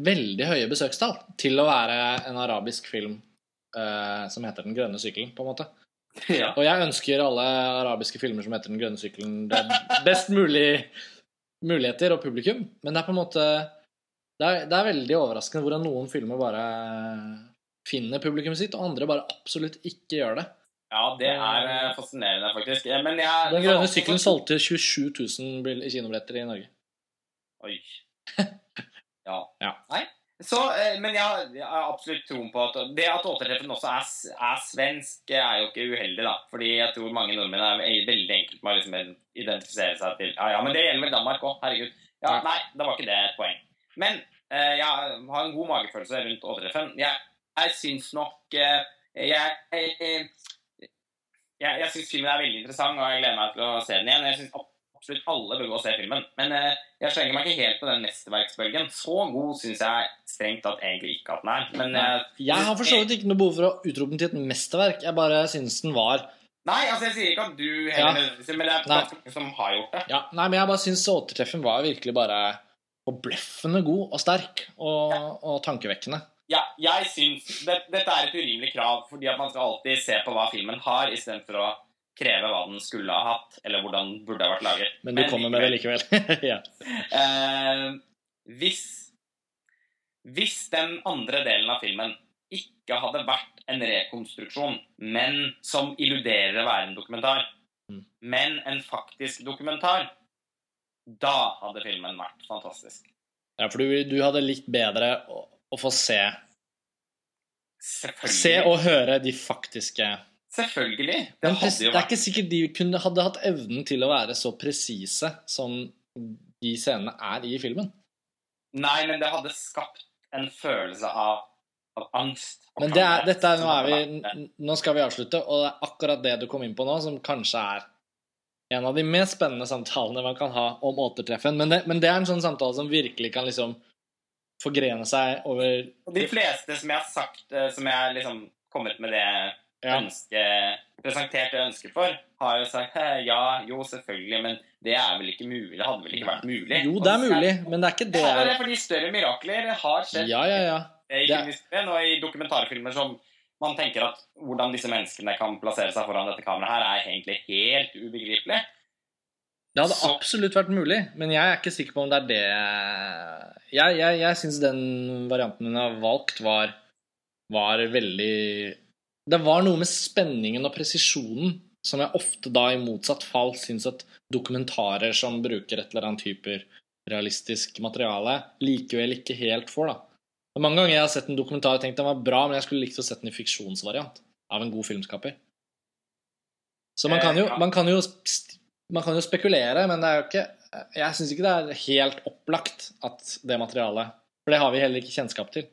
veldig høye besøkstall til å være en arabisk film uh, som heter 'Den grønne sykkelen', på en måte. ja. Og jeg ønsker alle arabiske filmer som heter 'Den grønne sykkelen', det best mulig muligheter og publikum, men det er på en måte det er, det er veldig overraskende hvordan noen filmer bare finner publikum sitt, og andre bare absolutt ikke gjør det. ja, det er eh, fascinerende, faktisk. Eh, Men jeg Den grønne sykkelen solgte 27 000 bil- kinobilletter i Norge. Oi. Ja. Ja. Nei. Så, eh, men jeg har, jeg har absolutt troen på at det at återtreffen også er, er svensk, eh, er jo ikke uheldig, da. Fordi jeg tror mange nordmenn er veldig enkelt med å liksom identifisere seg til Ja, ja, men det gjelder vel Danmark òg, herregud. Ja. Nei, da var ikke det et poeng. Men eh, jeg har en god magefølelse rundt återtreffen. Jeg, jeg syns nok eh, Jeg, jeg, jeg, jeg, jeg syns filmen er veldig interessant, og jeg gleder meg til å se den igjen. Jeg synes absolutt alle bør gå og se filmen. Men eh, jeg slenger meg ikke helt på den mesterverksbølgen. Så god syns jeg strengt tatt egentlig ikke at den er. Men eh, Jeg har for så vidt ikke noe behov for å utrope den til et mesterverk. Jeg bare syns den var Nei, altså jeg sier ikke at du Ja. heller nødvendigvis, men det er ganske mange som har gjort det. Ja, nei, men jeg bare syns återtreffen var virkelig bare forbløffende god og sterk og, og tankevekkende. Ja, jeg syns det, Dette er et urimelig krav, fordi at man skal alltid se på hva filmen har, istedenfor å kreve hva den skulle ha hatt, eller hvordan den burde ha vært laget. Men du kommer med det likevel. ja. Eh, hvis Hvis den andre delen av filmen ikke hadde vært en rekonstruksjon, men som illuderer å være en dokumentar, Mm. men en faktisk dokumentar, da hadde filmen vært fantastisk. ja, for du, du hadde likt bedre å, å få se. Se og høre de faktiske Selvfølgelig. Det Men hadde jo det er ikke sikkert de kunne, hadde hatt evnen til å være så presise som de scenene er i filmen. Nei, men det hadde skapt en følelse av, av angst. Men det er, dette er, nå, er vi, nå skal vi avslutte, og det er akkurat det du kom inn på nå, som kanskje er en av de mest spennende samtalene man kan ha om återtreffen. Men det, men det er en sånn samtale som virkelig kan liksom forgrene seg over de fleste som jeg har sagt, eh, som jeg liksom kommet med det Ja. ønske, presenterte det ønsket for, har jo sagt ja, jo, selvfølgelig, men det er vel ikke mulig. Det hadde vel ikke vært mulig. Jo, det er mulig, men det er ikke Det det er fordi større mirakler har skjedd Ja, ja, ja. i filmhistorien og i dokumentarfilmer som man tenker at hvordan disse menneskene kan plassere seg foran dette kameraet her, er egentlig helt ubegripelig. Det hadde Så- absolutt vært mulig, men jeg er ikke sikker på om det er det Jeg, jeg, jeg syns den varianten hun har valgt, var, var veldig Det var noe med spenningen og presisjonen som jeg ofte da i motsatt fall syns at dokumentarer som bruker et eller annet hyperrealistisk materiale, likevel ikke helt får. da. Er mange ganger jeg har sett en dokumentar og tenkt den var bra, men jeg skulle likt å sett den i fiksjonsvariant av en god filmskaper. Så man Eh, kan jo, man kan jo Man kan jo spekulere, men det er jo ikke Jeg syns ikke det er helt opplagt at det materialet For det har vi heller ikke kjennskap til.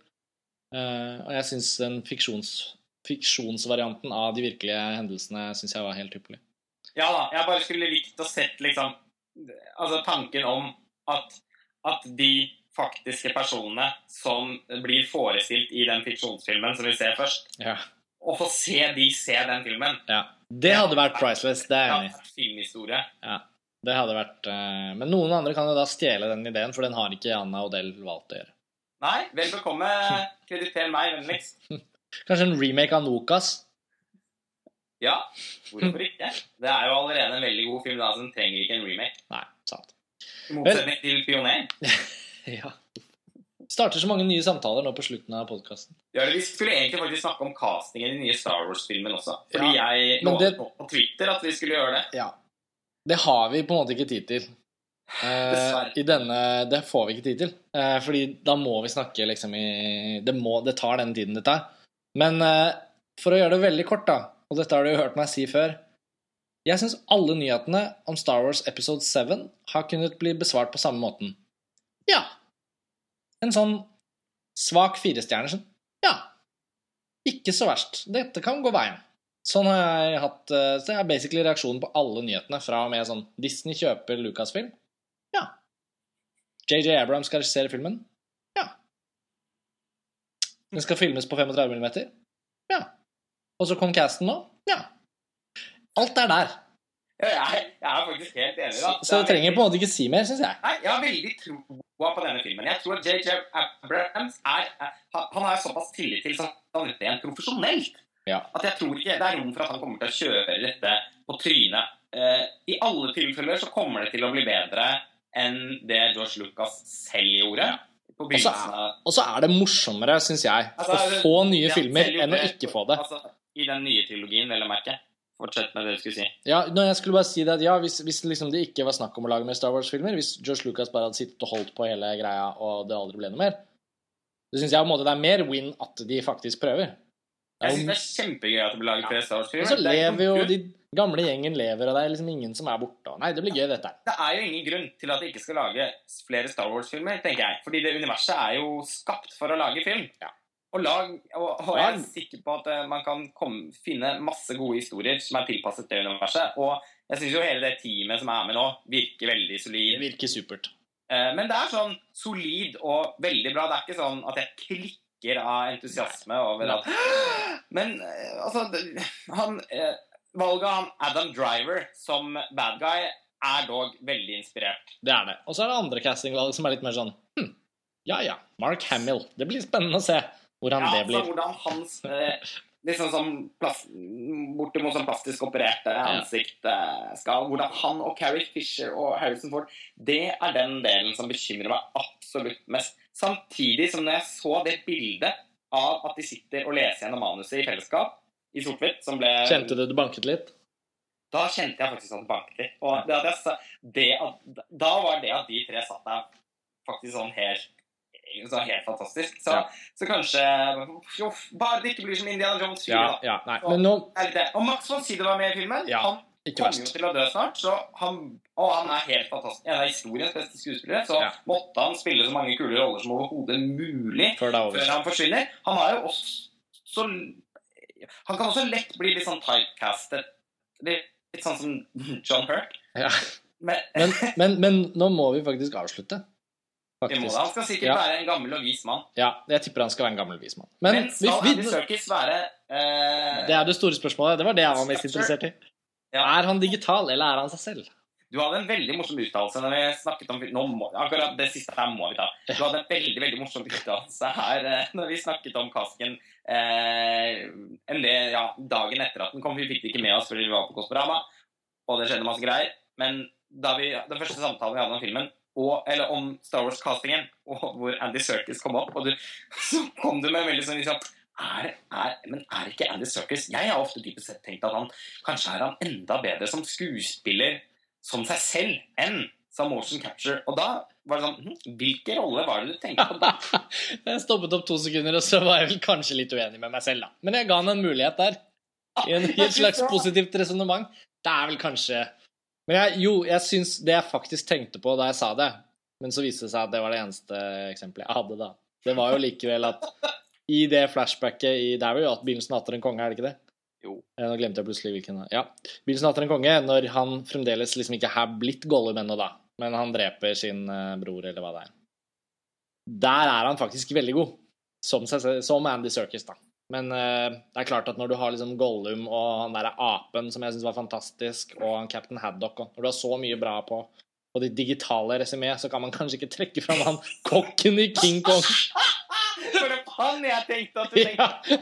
Eh, og jeg syns en fiksjons, fiksjonsvarianten av de virkelige hendelsene synes jeg var helt ypperlig. Ja da, jeg bare skulle likt å sett liksom Altså tanken om at, at de faktiske personene som blir forestilt i den fiksjonsfilmen som vi ser først, Ja. å få se de se den filmen ja. Det hadde vært priceless, det er jeg enig i. Ja, det hadde vært uh, Men noen andre kan jo da stjele den ideen, for den har ikke Anna Odell valgt å gjøre. Nei, vel bekomme. Krediter meg vennligst. Kanskje en remake av Nokas? Ja, hvorfor ikke? Det er jo allerede en veldig god film, da, så den trenger ikke en remake. Nei, sant. I motsetning til Pioner. Ja. Starter så mange nye samtaler nå på slutten av podkasten. Ja, vi skulle egentlig faktisk snakke om castingen i den nye Star Wars-filmen også. Fordi jeg men lovet det- på på Twitter at vi skulle gjøre det. Ja. Det har vi på en måte ikke tid til. Uh, I denne Det får vi ikke tid til. Uh, fordi da må vi snakke liksom i Det, må, det tar den tiden det tar. Men eh, for å gjøre det veldig kort, da, og dette har du jo hørt meg si før Jeg syns alle nyhetene om Star Wars Episode 7 har kunnet bli besvart på samme måten. Ja. En sånn svak firestjerner sånn Ja. Ikke så verst. Dette kan gå veien. Sånn har jeg hatt eh, Så jeg har basically reaksjonen på alle nyhetene fra og med sånn Disney kjøper Lucasfilm. Ja. JJ Abrams skal regissere filmen. Den skal filmes på 35 mm. Ja. Og så kom casten nå. Ja. Alt er der. Ja, jeg, jeg er faktisk helt enig. da. Så du trenger på en måte ikke si mer, syns jeg. Nei, Jeg har veldig troa på denne filmen. Jeg tror at JJ Abrams er er- Han har såpass tillit til sannheten profesjonelt Ja. at jeg tror ikke det er rom for at han kommer til å kjøre dette på trynet. Uh, I alle tilfeller så kommer det til å bli bedre enn det George Lucas selv gjorde. Ja. På Og så begynnelsen av Og så er det morsommere, syns jeg, Altså, å få nye Ja, filmer enn å ikke få det. Altså, I den nye trilogien, vel å merke. Fortsett med det du skulle si. Ja, når jeg skulle bare si det at ja, Hvis, hvis liksom det ikke var snakk om å lage mer Star Wars-filmer, hvis George Lucas bare hadde sittet og holdt på hele greia, og det aldri ble noe mer Det syns jeg på en måte det er mer win at de faktisk prøver. Jeg syns det er kjempegøy at det blir laget flere Star Wars-filmer. så er ikke lever jo de gamle gjengen lever, og det er liksom ingen som er borte. Nei, det blir gøy, dette. Det er jo ingen grunn til at de ikke skal lage flere Star Wars-filmer, tenker jeg. Fordi det universet er jo skapt for å lage film. Ja. Og, lag, og, og jeg er sikker på at eh, man kan komme, finne masse gode historier som er tilpasset det universet. Og jeg syns jo hele det teamet som er med nå, virker veldig Det virker supert. Eh, Men det er sånn solid og veldig bra. Det er ikke sånn at jeg klikker av entusiasme over at Men eh, altså han, Valget av Adam Driver som bad guy er dog veldig inspirert. Det er det. Og så er det andre castingvalg som er litt mer sånn hm, ja ja, Mark Hamill. Det blir spennende å se hvordan Ja, det altså, Ja, hvordan hans eh, liksom sånn plass, bortimot sånn plastisk opererte ansikt skal Hvordan han og Carrie Fisher og Harrison Ford Det er den delen som bekymrer meg absolutt mest. Samtidig som når jeg så det bildet av at de sitter og leser gjennom manuset i fellesskap i sort-hvitt, som ble Kjente du det banket litt? Da kjente jeg faktisk at det banket litt. Og det at jeg, det at, da var det at de tre satt der faktisk sånn helt så helt fantastisk. Så, Ja. så kanskje jo, Bare det ikke blir som Indiana Jones 4, Ja, ja, nei. Men nå det. Og Max von Sydow var med i filmen. Han kommer jo til å dø snart, så han, og han er helt fantastisk. En av historiens beste skuespillere. Så måtte han spille så mange kule roller som overhodet mulig Før før han forsvinner. Han har jo også Han kan også lett bli litt sånn typecastet. Litt, litt sånn som John Hurt. Ja. Men, Men, men, nå må vi faktisk avslutte. det må Faktisk. det. Han skal sikkert Ja. være en gammel og vis mann. Ja, jeg tipper han skal være en gammel og vis mann. Men, Men, skal vi, Andy Serkis være uh, det er det store spørsmålet. Det var det jeg var mest interessert i. Ja. Er han digital, eller er han seg selv? Du hadde en veldig morsom uttalelse når vi snakket om nå må, Akkurat det siste her må vi ta. Du hadde en veldig veldig morsom uttalelse her eh, når vi snakket om Kasken eh, del, ja, dagen etter at den kom. Vi fikk det ikke med oss fordi vi var på Kosmorama, og det skjedde masse greier. Men da vi, den første samtalen vi hadde om filmen, og, eller om Star Wars-castingen, hvor Andy Serkis kom opp, og du, så kom du med en veldig sånn liksom er, er, men er ikke Andy Serkis Jeg har ofte dypest sett tenkt at han kanskje er han enda bedre som skuespiller som seg selv enn som motion capture. Og da var det sånn Hvilke Hvilken rolle var det du tenkte på da? Jeg stoppet opp to sekunder, og så var jeg vel kanskje litt uenig med meg selv, da. Men jeg ga han en mulighet der. I, en, i et slags positivt resonnement. Det er vel kanskje Men jeg, jo, jeg syns det jeg faktisk tenkte på da jeg sa det Men så viste det seg at det var det eneste eksempelet jeg hadde, da. Det var jo likevel at i det flashbacket i jo at begynnelsen av 'Atter en konge', er det ikke det? Jo. Eh, Nå glemte jeg plutselig hvilken. Ja. Bilsen av en konge', når han fremdeles liksom ikke har blitt Gollum ennå, da, men han dreper sin eh, bror, eller hva det er. Der er han faktisk veldig god, som, som Andy Serkis, da. Men uh, det er klart at når du har liksom Gollum og han derre apen, som jeg syns var fantastisk, og han Captain Haddock og Når du har så mye bra på, på ditt digitale resymé, så kan man kanskje ikke trekke fram han kokken i King Kong. Han jeg tenkte at du tenkte.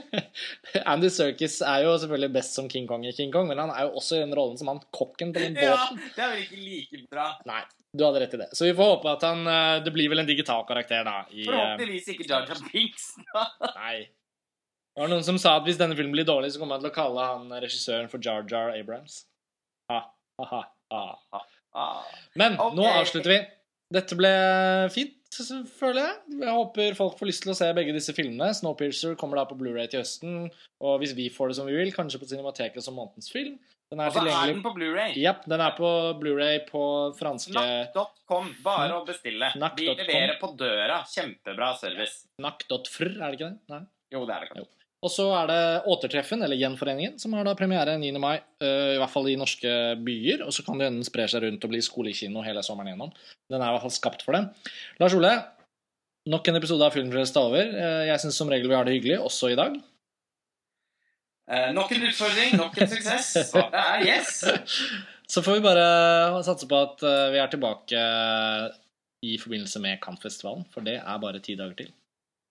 Ja. Andy Serkis er jo selvfølgelig best som King Kong i King Kong, men han er jo også i den rollen som han kokken på den Ja, det er vel ikke like bra. Nei, du hadde rett i det. Så vi får håpe at han eh, Det blir vel en digital karakter, da. I, eh, Forhåpentligvis ikke Jar Jar Binks. da. nei. Det var noen som sa at hvis denne filmen blir dårlig, så kommer han til å kalle han regissøren for Jar Jar Abrams. Ha, ha, ha. Ah. Men okay. nå avslutter vi. Dette ble fint, føler jeg. Jeg håper folk får lyst til å se begge disse filmene. Snowpiercer kommer da på Blu-ray til høsten. Og hvis vi får det som vi vil, kanskje på Cinemateket som månedens film. Den er Og så er den på Blu-ray. Yep, den er på Blu-ray på franske Nakk.com. Bare å bestille. Vi leverer på døra. Kjempebra service. Nack.fr, er det ikke det? Nei. Jo, det er det kanskje. Og så er det Återtreffen, eller Gjenforeningen, som har da premiere 9. mai. øh, I hvert fall i norske byer. Og så kan det hende den sprer seg rundt og blir skolekino hele sommeren igjennom. Den er i hvert fall skapt for det. Lars Ole, nok en episode av Filmfrelst er over. Eh, Jeg syns som regel vi har det hyggelig, også i dag. Eh, nok en utfordring, nok en suksess. Svaret er yes. Så får vi bare satse på at øh, vi er tilbake i forbindelse med Kampfestivalen, for det er bare ti dager til.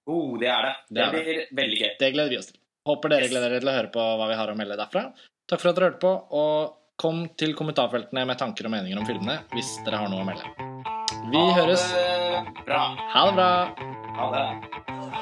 Oh, det er det. Det Det det. blir veldig gøy. Det gleder vi oss til. Håper dere Yes. gleder dere til å høre på hva vi har å melde derfra. Takk for at dere hørte på, og kom til kommentarfeltene med tanker og meninger om filmene hvis dere har noe å melde. Vi Ha høres. Bra. Ha det bra. Ha det.